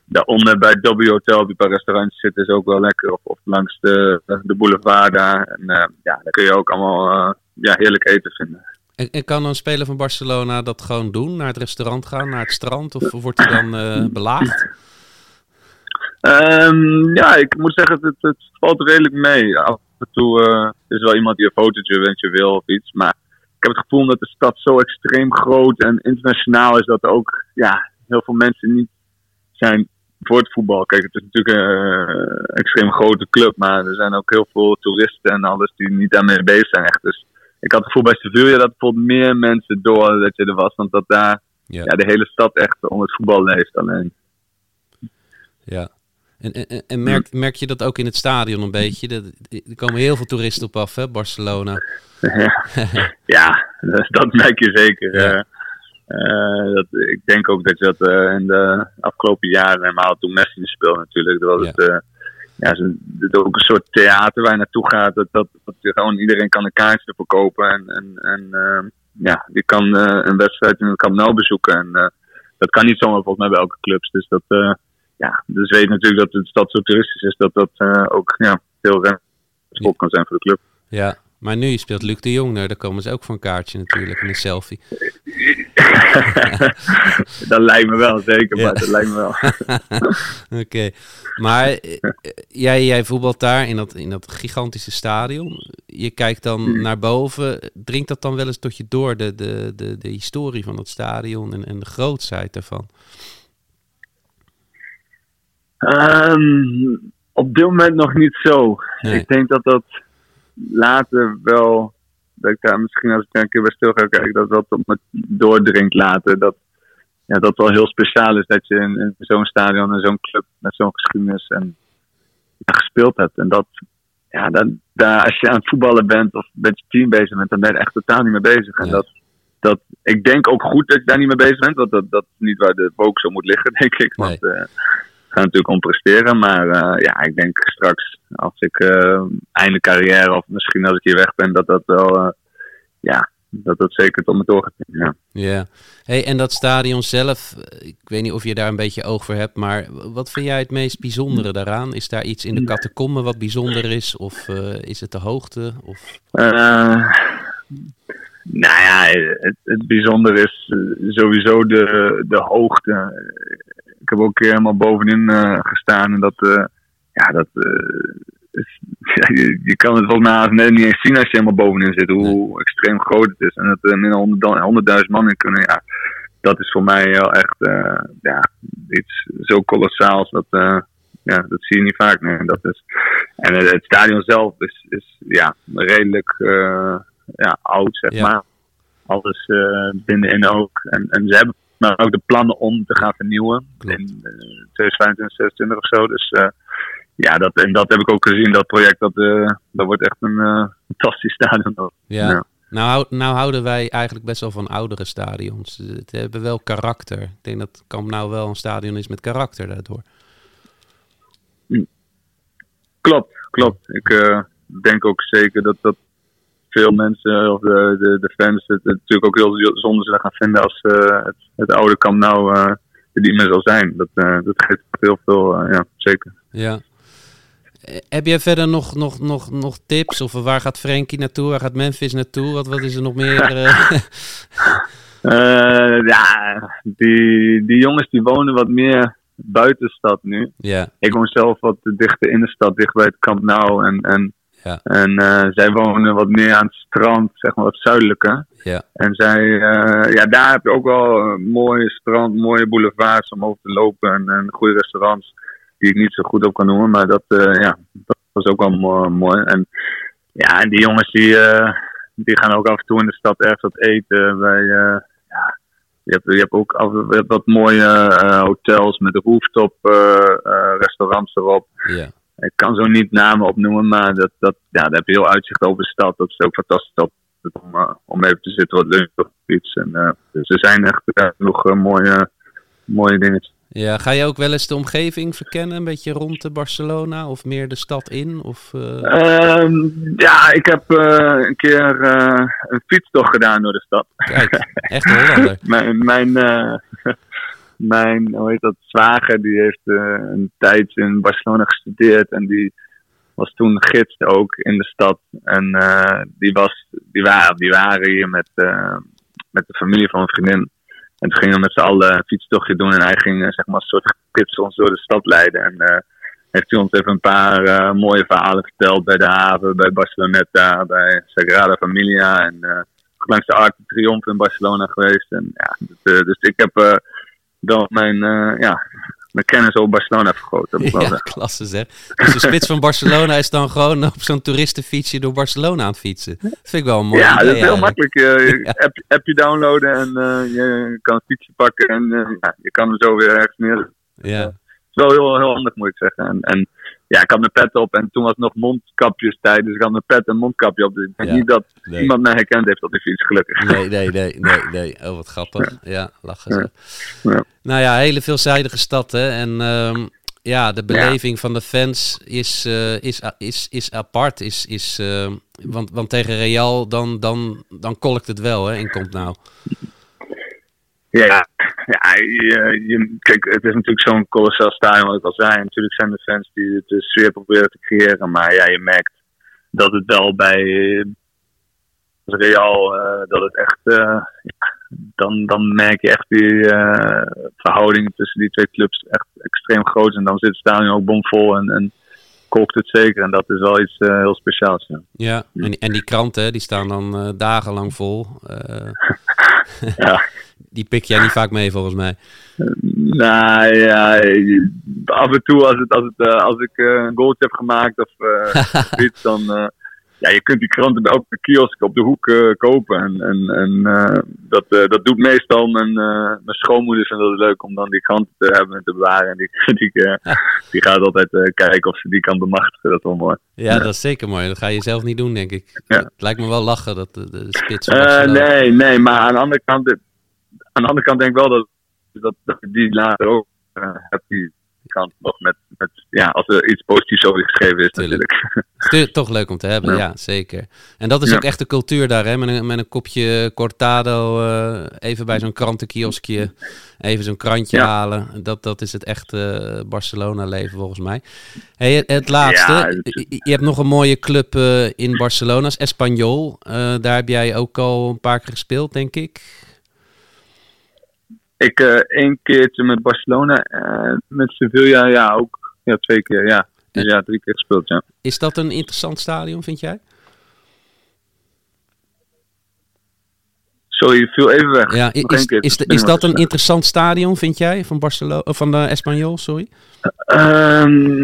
daaronder bij het W Hotel, die paar restaurants zitten, is ook wel lekker. Of, of langs de, de boulevard daar. En eh, ja, daar kun je ook allemaal eh, ja, heerlijk eten vinden. En, en kan een speler van Barcelona dat gewoon doen? Naar het restaurant gaan, naar het strand? Of wordt hij dan eh, belaagd? Ehm, ja, ik moet zeggen, het, het valt redelijk mee. Af en toe is wel iemand die een fotootje eventueel wil of iets. Maar ik heb het gevoel dat de stad zo extreem groot en internationaal is dat ook ja, heel veel mensen niet zijn voor het voetbal. Kijk, het is natuurlijk een eh, extreem grote club, maar er zijn ook heel veel toeristen en alles die niet daarmee bezig zijn. Echt. Dus ik had het gevoel bij Sevilla dat bijvoorbeeld meer mensen door dat je er was, want dat daar Ja. ja, de hele stad echt om het voetbal leeft alleen. Ja. En, en, en merk, merk je dat ook in het stadion een beetje? Dat, er komen heel veel toeristen op af, hè, Barcelona. ja, dat, dat merk je zeker. Ja. Eh, dat, ik denk ook dat je dat eh, in de afgelopen jaren, helemaal toen Messi speelde natuurlijk, dat Ja. het, eh, ja, zo- is ook een soort theater waar je naartoe gaat. Dat, dat, dat gewoon iedereen kan een kaartje verkopen en, en, en ja, die kan een wedstrijd in het Camp Nou bezoeken. En dat kan niet zomaar volgens mij bij elke club. Dus dat, ja, dus weet natuurlijk dat de stad zo toeristisch is dat dat ook ja, heel renspot kan zijn voor de club. Ja. Maar nu speelt Luc de Jong er. Daar komen ze ook voor een kaartje natuurlijk. En een selfie. dat lijkt me wel, zeker. Ja. Maar dat lijkt me wel. Oké. Maar eh, jij, jij voetbalt daar in dat, in dat gigantische stadion. Je kijkt dan naar boven. Dringt dat dan wel eens tot je door, de, de, de, de historie van dat stadion en, en de grootsheid daarvan? Ehm, op dit moment nog niet zo. Nee. Ik denk dat dat later wel, dat ik daar misschien als ik daar een keer bij stil ga kijken, dat dat op me doordringt later. Dat ja, dat wel heel speciaal is dat je in, in zo'n stadion en zo'n club met zo'n geschiedenis en ja, gespeeld hebt. En dat, ja, dan, daar, als je aan het voetballen bent of met je team bezig bent, dan ben je er echt totaal niet mee bezig. En Ja. dat, dat, ik denk ook goed dat je daar niet mee bezig bent, want dat, dat is niet waar de focus op moet liggen, denk ik. Want eh, gaat natuurlijk om presteren, maar eh, ja, ik denk straks als ik eh, einde carrière of misschien als ik hier weg ben, dat dat wel, eh, ja, dat dat zeker tot me door gaat. Ja. Ja. Hey, en dat stadion zelf, ik weet niet of je daar een beetje oog voor hebt, maar wat vind jij het meest bijzondere daaraan? Is daar iets in de catacombe wat bijzonder is? Of is het de hoogte? Of... Nou ja, het, het bijzondere is sowieso de, de hoogte. Ik heb ook een keer helemaal bovenin eh, gestaan en dat, eh, ja, dat eh, is, je, je kan het volgens mij net niet eens zien als je helemaal bovenin zit, hoe extreem groot het is. En dat er minder dan 100.000 man in kunnen, ja, dat is voor mij wel echt ja, iets zo kolossaals. Dat, ja, dat zie je niet vaak. Nee. Dat is, en het, het stadion zelf is, is ja, redelijk ja, oud, zeg Ja. maar. Alles eh, binnenin ook. En, en ze hebben maar ook de plannen om te gaan vernieuwen. Klopt. In eh, 2025, 2026 of zo. Dus eh, ja, dat, en dat heb ik ook gezien, dat project. Dat, eh, dat wordt echt een eh, fantastisch stadion. Ja. Ja. Nou, nou houden wij eigenlijk best wel van oudere stadions. Het hebben wel karakter. Ik denk dat Camp Nou wel een stadion is met karakter daardoor. Klopt, klopt. Ik eh, denk ook zeker dat dat veel mensen of de, de, de fans het, het natuurlijk ook heel zonde zullen gaan vinden als eh, het, het oude Camp Nou eh, er niet meer zal zijn. Dat, eh, dat geeft heel veel, ja, zeker. Ja. Heb jij verder nog, nog, nog, nog tips? Of waar gaat Frenkie naartoe? Waar gaat Memphis naartoe? Wat, wat is er nog meer? ja, die, die jongens die wonen wat meer buiten stad nu. ja, Ik woon zelf wat dichter in de stad, dicht bij het Camp Nou. En, en, ja, en eh, zij wonen wat meer aan het strand, zeg maar wat zuidelijker. ja. En zij, eh, ja, daar heb je ook wel een mooie strand, mooie boulevards om over te lopen. En, en goede restaurants die ik niet zo goed op kan noemen. Maar dat, eh, ja, dat was ook wel mo- mooi. En ja, en die jongens die, eh, die gaan ook af en toe in de stad ergens wat eten. Eh, ja, je, hebt, je hebt ook af, je hebt wat mooie eh, hotels met rooftop eh, eh, restaurants erop. ja. Ik kan zo niet namen opnoemen, maar dat, dat, ja, daar heb je heel uitzicht over de stad. Dat is ook fantastisch op, om, eh, om even te zitten wat lunch of iets. En, eh, dus er zijn echt ja, nog eh, mooie, mooie dingen. Ja, ga je ook wel eens de omgeving verkennen? Een beetje rond de Barcelona? Of meer de stad in? Of, eh, Ehm, ja, ik heb eh, een keer eh, een fietstocht gedaan door de stad. Kijk, echt Hollander. mijn, mijn, eh, mijn, hoe heet dat, zwager, die heeft eh, een tijd in Barcelona gestudeerd. En die was toen gids ook in de stad. En eh, die, was, die, waren, die waren hier met, eh, met de familie van een vriendin. En toen gingen we met z'n allen een fietstochtje doen. En hij ging zeg maar een soort gids ons door de stad leiden. En heeft hij ons even een paar mooie verhalen verteld bij de haven, bij Barceloneta, bij Sagrada Familia. En langs de Arc de Triomphe in Barcelona geweest. En, ja, dus, dus ik heb wel mijn, eh, ja, mijn kennis over Barcelona vergroot. Dat Ja, zeggen. klasse zeg. Dus de spits van Barcelona is dan gewoon op zo'n toeristenfietsje door Barcelona aan het fietsen. Dat vind ik wel een mooi ja, idee dat is heel eigenlijk. makkelijk. Je Ja. app, appje downloaden en eh, je kan een fietsje pakken en eh, ja, je kan hem zo weer ergens neer. Ja, Het is wel heel, heel handig, moet ik zeggen. En, en ja, ik had mijn pet op en toen was het nog mondkapjes tijd. Dus ik had mijn pet en mondkapje op. Dus ik denk Ja. niet dat Nee. iemand mij herkend heeft op die fiets, gelukkig. nee, nee, nee, nee, nee. Oh, wat grappig. Ja, lachen ze. Ja. Nou ja, hele veelzijdige stad, hè. En ehm, ja, de beleving van de fans is, eh, is, is, is apart. Is, is, eh, want, want tegen Real, dan, dan, dan kolkt het wel, hè, in Komt Nou. Ja, ja je, je- kijk, het is natuurlijk zo'n kolossaal stadion wat ik al zei. Natuurlijk zijn er fans die de sfeer proberen te creëren. Maar ja, je merkt dat het wel bij eh, Real, eh, dat het echt, eh, ja, dan, dan merk je echt die eh, verhouding tussen die twee clubs echt extreem groot. En dan zit het stadion ook bomvol en, en kookt het zeker. En dat is wel iets eh, heel speciaals. Ja. Ja, en, en die kranten, die staan dan eh, dagenlang vol. Ja. Die pik jij niet vaak mee, volgens mij. Nou ja, af en toe als, het, als, het, eh, als ik eh, een goaltje heb gemaakt of eh, iets, dan... ja, je kunt die kranten bij elke kiosk op de hoek eh, kopen. En, en, en eh, dat, eh, dat doet meestal mijn, mijn schoonmoeder vindt het leuk om dan die kranten te hebben en te bewaren. En die, die, die gaat altijd kijken of ze die kan bemachtigen. Dat is wel mooi. Ja, dat is zeker mooi. Dat ga je zelf niet doen, denk ik. Ja. Het lijkt me wel lachen, dat de, de spits nee, nee, maar aan de andere kant, aan de andere kant denk ik wel dat, dat, dat die later ook heb. Die kant nog met, met, ja, als er iets positiefs over geschreven is Tuurlijk. natuurlijk. Tu- Toch leuk om te hebben, ja, Ja. zeker. En dat is Ja. ook echt de cultuur daar, hè? Met een, met een kopje cortado, eh, even bij zo'n krantenkioskje, even zo'n krantje Ja. halen. Dat, dat is het echte Barcelona-leven volgens mij. Hey, het, laatste, het- je, hebt nog een mooie club eh, in Barcelona, Espanyol. Eh, daar heb jij ook al een paar keer gespeeld, denk ik. Ik eh één keertje met Barcelona, eh, met Sevilla, ja, ook ja, twee keer, ja. Dus ja, drie keer gespeeld, ja. Is dat een interessant stadion, vind jij? Sorry, je viel even weg. Ja, is, is, is dat een interessant stadion, vind jij, van, Barcelona, of van de Espanyol, sorry? Ehm,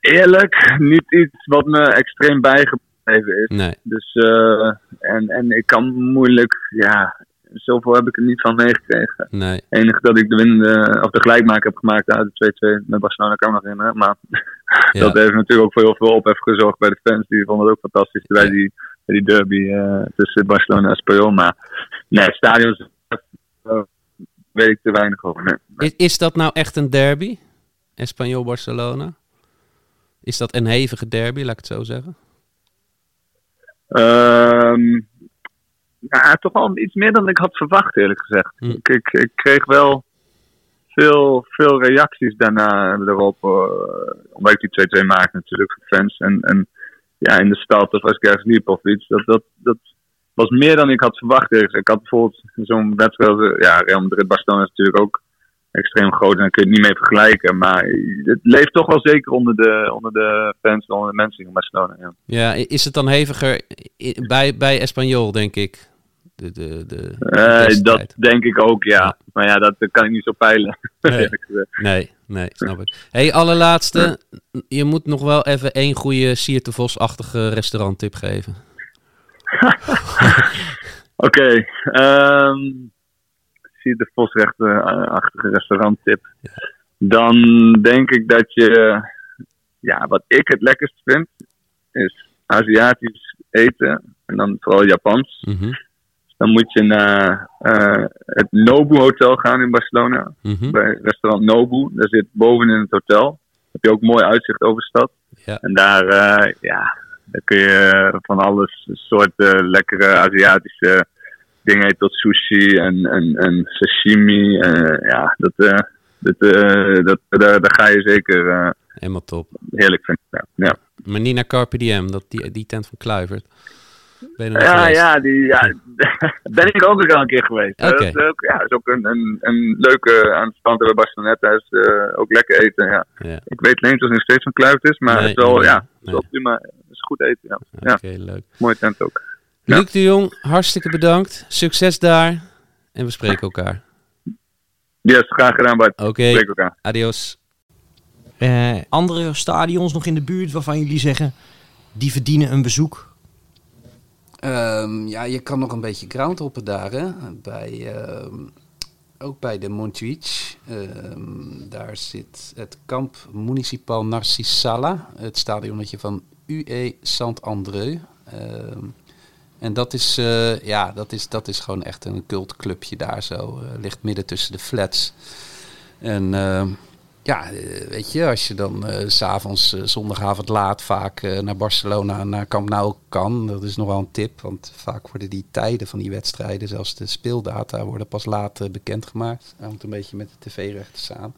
eerlijk, niet iets wat me extreem bijgebleven is. Nee. Dus, eh, en, en ik kan moeilijk, ja, zoveel heb ik er niet van meegekregen. Nee. Het enige dat ik de winnende, of de gelijkmaker heb gemaakt uit de 2-2 met Barcelona, kan ik me nog herinneren. Maar Ja. dat heeft natuurlijk ook voor heel veel ophef gezorgd bij de fans. Die vonden het ook fantastisch bij die, bij die derby eh, tussen Barcelona en Espanyol. Maar nee, stadions eh, weet ik te weinig over. Nee. Is, is dat nou echt een derby? Espanyol-Barcelona? Is dat een hevige derby, laat ik het zo zeggen? Ehm, ja, toch wel iets meer dan ik had verwacht, eerlijk gezegd. Hm. Ik, ik, ik kreeg wel veel, veel reacties daarna erop. eh, omdat ik die 2-2 maakte natuurlijk voor fans. En, en ja, in de stad of als ik ergens liep of iets. Dat, dat, dat was meer dan ik had verwacht. eerlijk gezegd. Ik had bijvoorbeeld zo'n wedstrijd. als, Ja, Real Madrid-Barcelona is natuurlijk ook extreem groot. En daar kun je het niet mee vergelijken. Maar het leeft toch wel zeker onder de, onder de fans, onder de mensen in Barcelona. Ja. Ja, is het dan heviger bij, bij Espanyol, denk ik? De, de, de, de Eh, dat denk ik ook, ja. Ja. Maar ja, dat, dat kan ik niet zo peilen. Nee. Nee, nee, snap ik. hey, allerlaatste. Je moet nog wel even één goede Sierte Vos-achtige restauranttip geven. Oké, ehm zie de Vosrecht-achtige restauranttip. Dan denk ik dat je, ja, wat ik het lekkerst vind, is Aziatisch eten. En dan vooral Japans. Mhm, Dan moet je naar eh, het Nobu Hotel gaan in Barcelona. mhm. Bij restaurant Nobu. Daar zit boven in het hotel. Heb je ook mooi uitzicht over de stad. Ja. En daar, eh, ja, daar kun je van alles soorten lekkere Aziatische dingen eten tot sushi en, en, en sashimi. Eh, ja, dat, eh, dat, eh, dat, daar, daar ga je zeker eh, Helemaal top. heerlijk vinden. Ja, ja. Maar niet naar Carpe Diem, dat, die, die tent van Kluivert. Ben je nog Ja, geweest? ja, die, ja, ben ik ook nog al een keer geweest. Oké. Dat is ook, ja, dat is ook een, een, een leuke aan het strand bij Barceloneta. is eh, ook lekker eten. Ja. Ja, Ik weet alleen dat het nog steeds van Kluivert is, maar Nee, het is wel, nee, ja, het is nee. wel prima. Het is goed eten. Ja. oké, Ja, leuk. mooie tent ook. Ja. Luc de Jong, hartstikke bedankt. Succes daar. En we spreken elkaar. Yes, graag gedaan, Bart. Oké, elkaar. adios. Eh, andere stadions nog in de buurt waarvan jullie zeggen, die verdienen een bezoek? Ehm, ja, je kan nog een beetje ground op daar, hè? Bij, ehm, ook bij de Montjuïc. Ehm, daar zit het kamp Municipal Narcissala, het stadionnetje van UE Sant-Andreu. Ehm, en dat is, eh, ja, dat, is, dat is gewoon echt een cultclubje daar zo. eh, ligt midden tussen de flats. En ja, eh, weet je, als je dan s s'avonds, eh, zondagavond laat, vaak naar Barcelona, naar Camp Nou kan, dat is nog wel een tip. Want vaak worden die tijden van die wedstrijden, zelfs de speeldata, worden pas laat bekendgemaakt. Dat hangt een beetje met de tv-rechten samen.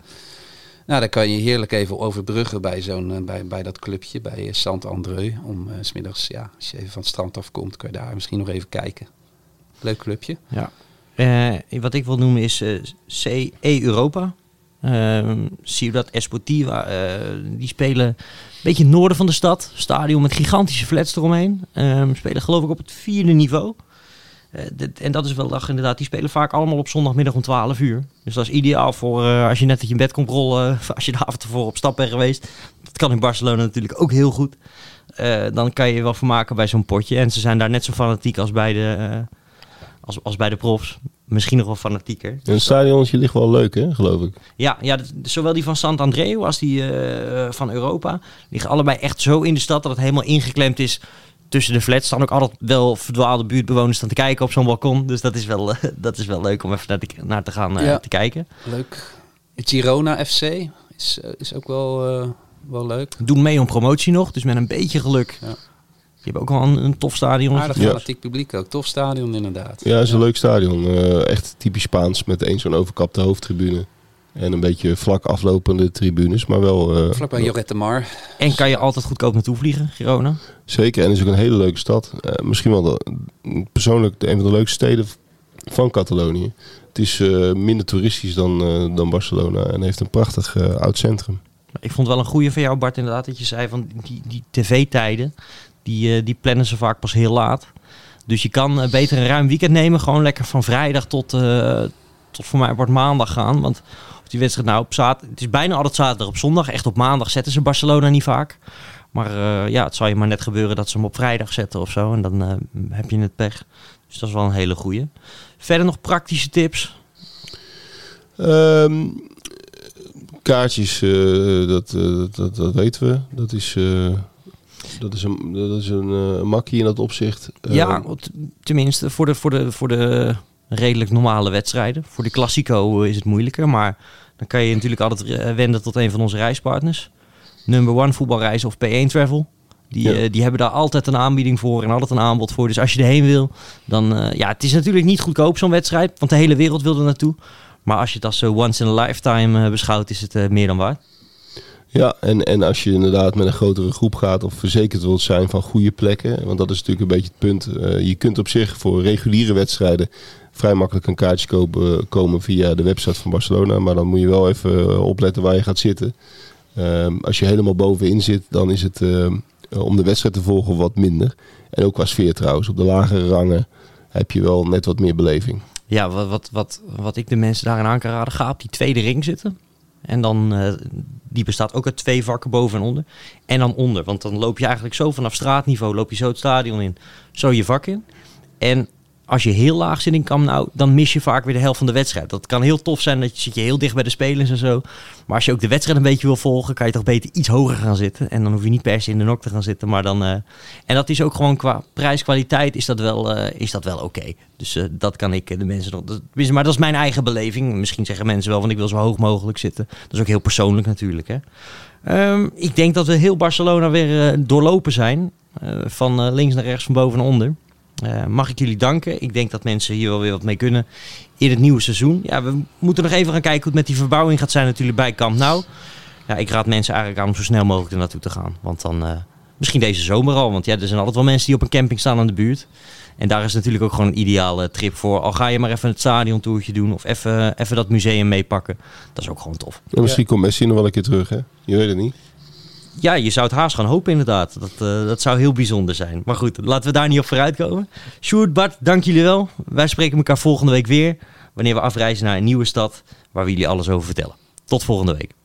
Nou, dan kan je heerlijk even overbruggen bij, zo'n, bij, bij dat clubje, bij eh, Sant-Andreu. Om s smiddags, ja, als je even van het strand afkomt, kan je daar misschien nog even kijken. Leuk clubje. Ja. Wat ik wil noemen is CE Europa. Ehm Ciudad Esportiva. eh, die spelen een beetje het noorden van de stad. Stadion met gigantische flats eromheen. Ehm, spelen geloof ik op het vierde niveau. Eh, en dat is wel dag inderdaad. Die spelen vaak allemaal op zondagmiddag om 12 uur. Dus dat is ideaal voor eh, als je net uit je bed komt rollen. Als je de avond ervoor op stap bent geweest. Dat kan in Barcelona natuurlijk ook heel goed. Dan kan je je wel vermaken bij zo'n potje. En ze zijn daar net zo fanatiek als bij de, als, als bij de profs. Misschien nog wel fanatieker. En het stadionnetje ligt wel leuk, hè, geloof ik. Ja, ja dat- zowel die van Sant Andreu als die eh, van Europa liggen allebei echt zo in de stad dat het helemaal ingeklemd is tussen de flats. Staan ook altijd wel verdwaalde buurtbewoners staan te kijken op zo'n balkon. Dus dat is wel, eh, dat is wel leuk om even naar te, naar te gaan eh, Ja. te kijken. Leuk. Girona FC is, is ook wel, eh, wel leuk. Doen mee om promotie nog, dus met een beetje geluk. Ja. Je hebt ook wel een, een tof stadion. Aardig Ja. fanatiek publiek ook. Tof stadion inderdaad. Ja, het is een leuk stadion. Eh, echt typisch Spaans met één zo'n overkapte hoofdtribune. En een beetje vlak aflopende tribunes, maar wel... eh, Vlakbij Jorette Mar. En kan je altijd goedkoop naartoe vliegen, Girona? Zeker, en het is ook een hele leuke stad. Eh, misschien wel de, persoonlijk de, een van de leukste steden van Catalonië. Het is eh, minder toeristisch dan, eh, dan Barcelona en heeft een prachtig eh, oud centrum. Ik vond wel een goede van jou, Bart, inderdaad. Dat je zei van die, die tv-tijden, die, eh, die plannen ze vaak pas heel laat. Dus je kan eh, beter een ruim weekend nemen. Gewoon lekker van vrijdag tot, eh, tot voor mij wordt maandag gaan. Want of die wedstrijd nou op zaterdag... Het is bijna altijd zaterdag op zondag. Echt op maandag zetten ze Barcelona niet vaak. Maar ja, het zal je maar net gebeuren dat ze hem op vrijdag zetten of zo. En dan heb je het pech. Dus dat is wel een hele goeie. Verder nog praktische tips. Ehm, kaartjes, dat, dat, dat, weten we. Dat is, dat is een, dat is een eh, makkie in dat opzicht. Ja, t- tenminste voor de, voor, de, voor de redelijk normale wedstrijden. Voor de Classico is het moeilijker, maar dan kan je natuurlijk altijd eh, wenden tot een van onze reispartners. Number one voetbalreizen of P1 Travel. Die, Ja. eh, die hebben daar altijd een aanbieding voor en altijd een aanbod voor. Dus als je erheen wil, dan... eh, ja, het is natuurlijk niet goedkoop zo'n wedstrijd, want de hele wereld wil er naartoe. Maar als je het als zo once in a lifetime beschouwt, is het meer dan waard. Ja, en, en als je inderdaad met een grotere groep gaat of verzekerd wilt zijn van goede plekken, want dat is natuurlijk een beetje het punt. eh, je kunt op zich voor reguliere wedstrijden vrij makkelijk een kaartje kopen, komen via de website van Barcelona, maar dan moet je wel even eh, opletten waar je gaat zitten. Ehm, als je helemaal bovenin zit, dan is het ehm, om de wedstrijd te volgen wat minder. En ook qua sfeer trouwens. Op de lagere rangen heb je wel net wat meer beleving. Ja, wat, wat, wat, wat ik de mensen daarin aan kan raden, ga op die tweede ring zitten. En dan, eh, die bestaat ook uit twee vakken boven en onder. En dan onder, want dan loop je eigenlijk zo vanaf straatniveau, loop je zo het stadion in, zo je vak in. En als je heel laag zit in Camp Nou, dan mis je vaak weer de helft van de wedstrijd. Dat kan heel tof zijn, dat je zit je heel dicht bij de spelers en zo. Maar als je ook de wedstrijd een beetje wil volgen, kan je toch beter iets hoger gaan zitten. En dan hoef je niet per se in de nok te gaan zitten, maar dan... eh, en dat is ook gewoon qua prijs-kwaliteit is dat wel, eh, is dat wel oké. Dus eh, dat kan ik de mensen nog... Tenminste, maar dat is mijn eigen beleving. Misschien zeggen mensen wel, want ik wil zo hoog mogelijk zitten. Dat is ook heel persoonlijk natuurlijk, hè. Ehm, ik denk dat we heel Barcelona weer doorlopen zijn. van links naar rechts, van boven naar onder. Eh, mag ik jullie danken. Ik denk dat mensen hier wel weer wat mee kunnen in het nieuwe seizoen. Ja, we moeten nog even gaan kijken hoe het met die verbouwing gaat zijn natuurlijk bij Camp Nou. Ja, ik raad mensen eigenlijk aan om zo snel mogelijk er naartoe te gaan. Want dan, eh, misschien deze zomer al. Want ja, er zijn altijd wel mensen die op een camping staan aan de buurt. En daar is natuurlijk ook gewoon een ideale trip voor. Al ga je maar even het stadiontoertje doen of even, even dat museum meepakken. Dat is ook gewoon tof. En misschien komt Messi nog wel een keer terug, hè? Je weet het niet. Ja, je zou het haast gaan hopen inderdaad. Dat, eh, dat zou heel bijzonder zijn. Maar goed, laten we daar niet op vooruitkomen. Sjoerd, Bart, dank jullie wel. Wij spreken elkaar volgende week weer. Wanneer we afreizen naar een nieuwe stad waar we jullie alles over vertellen. Tot volgende week.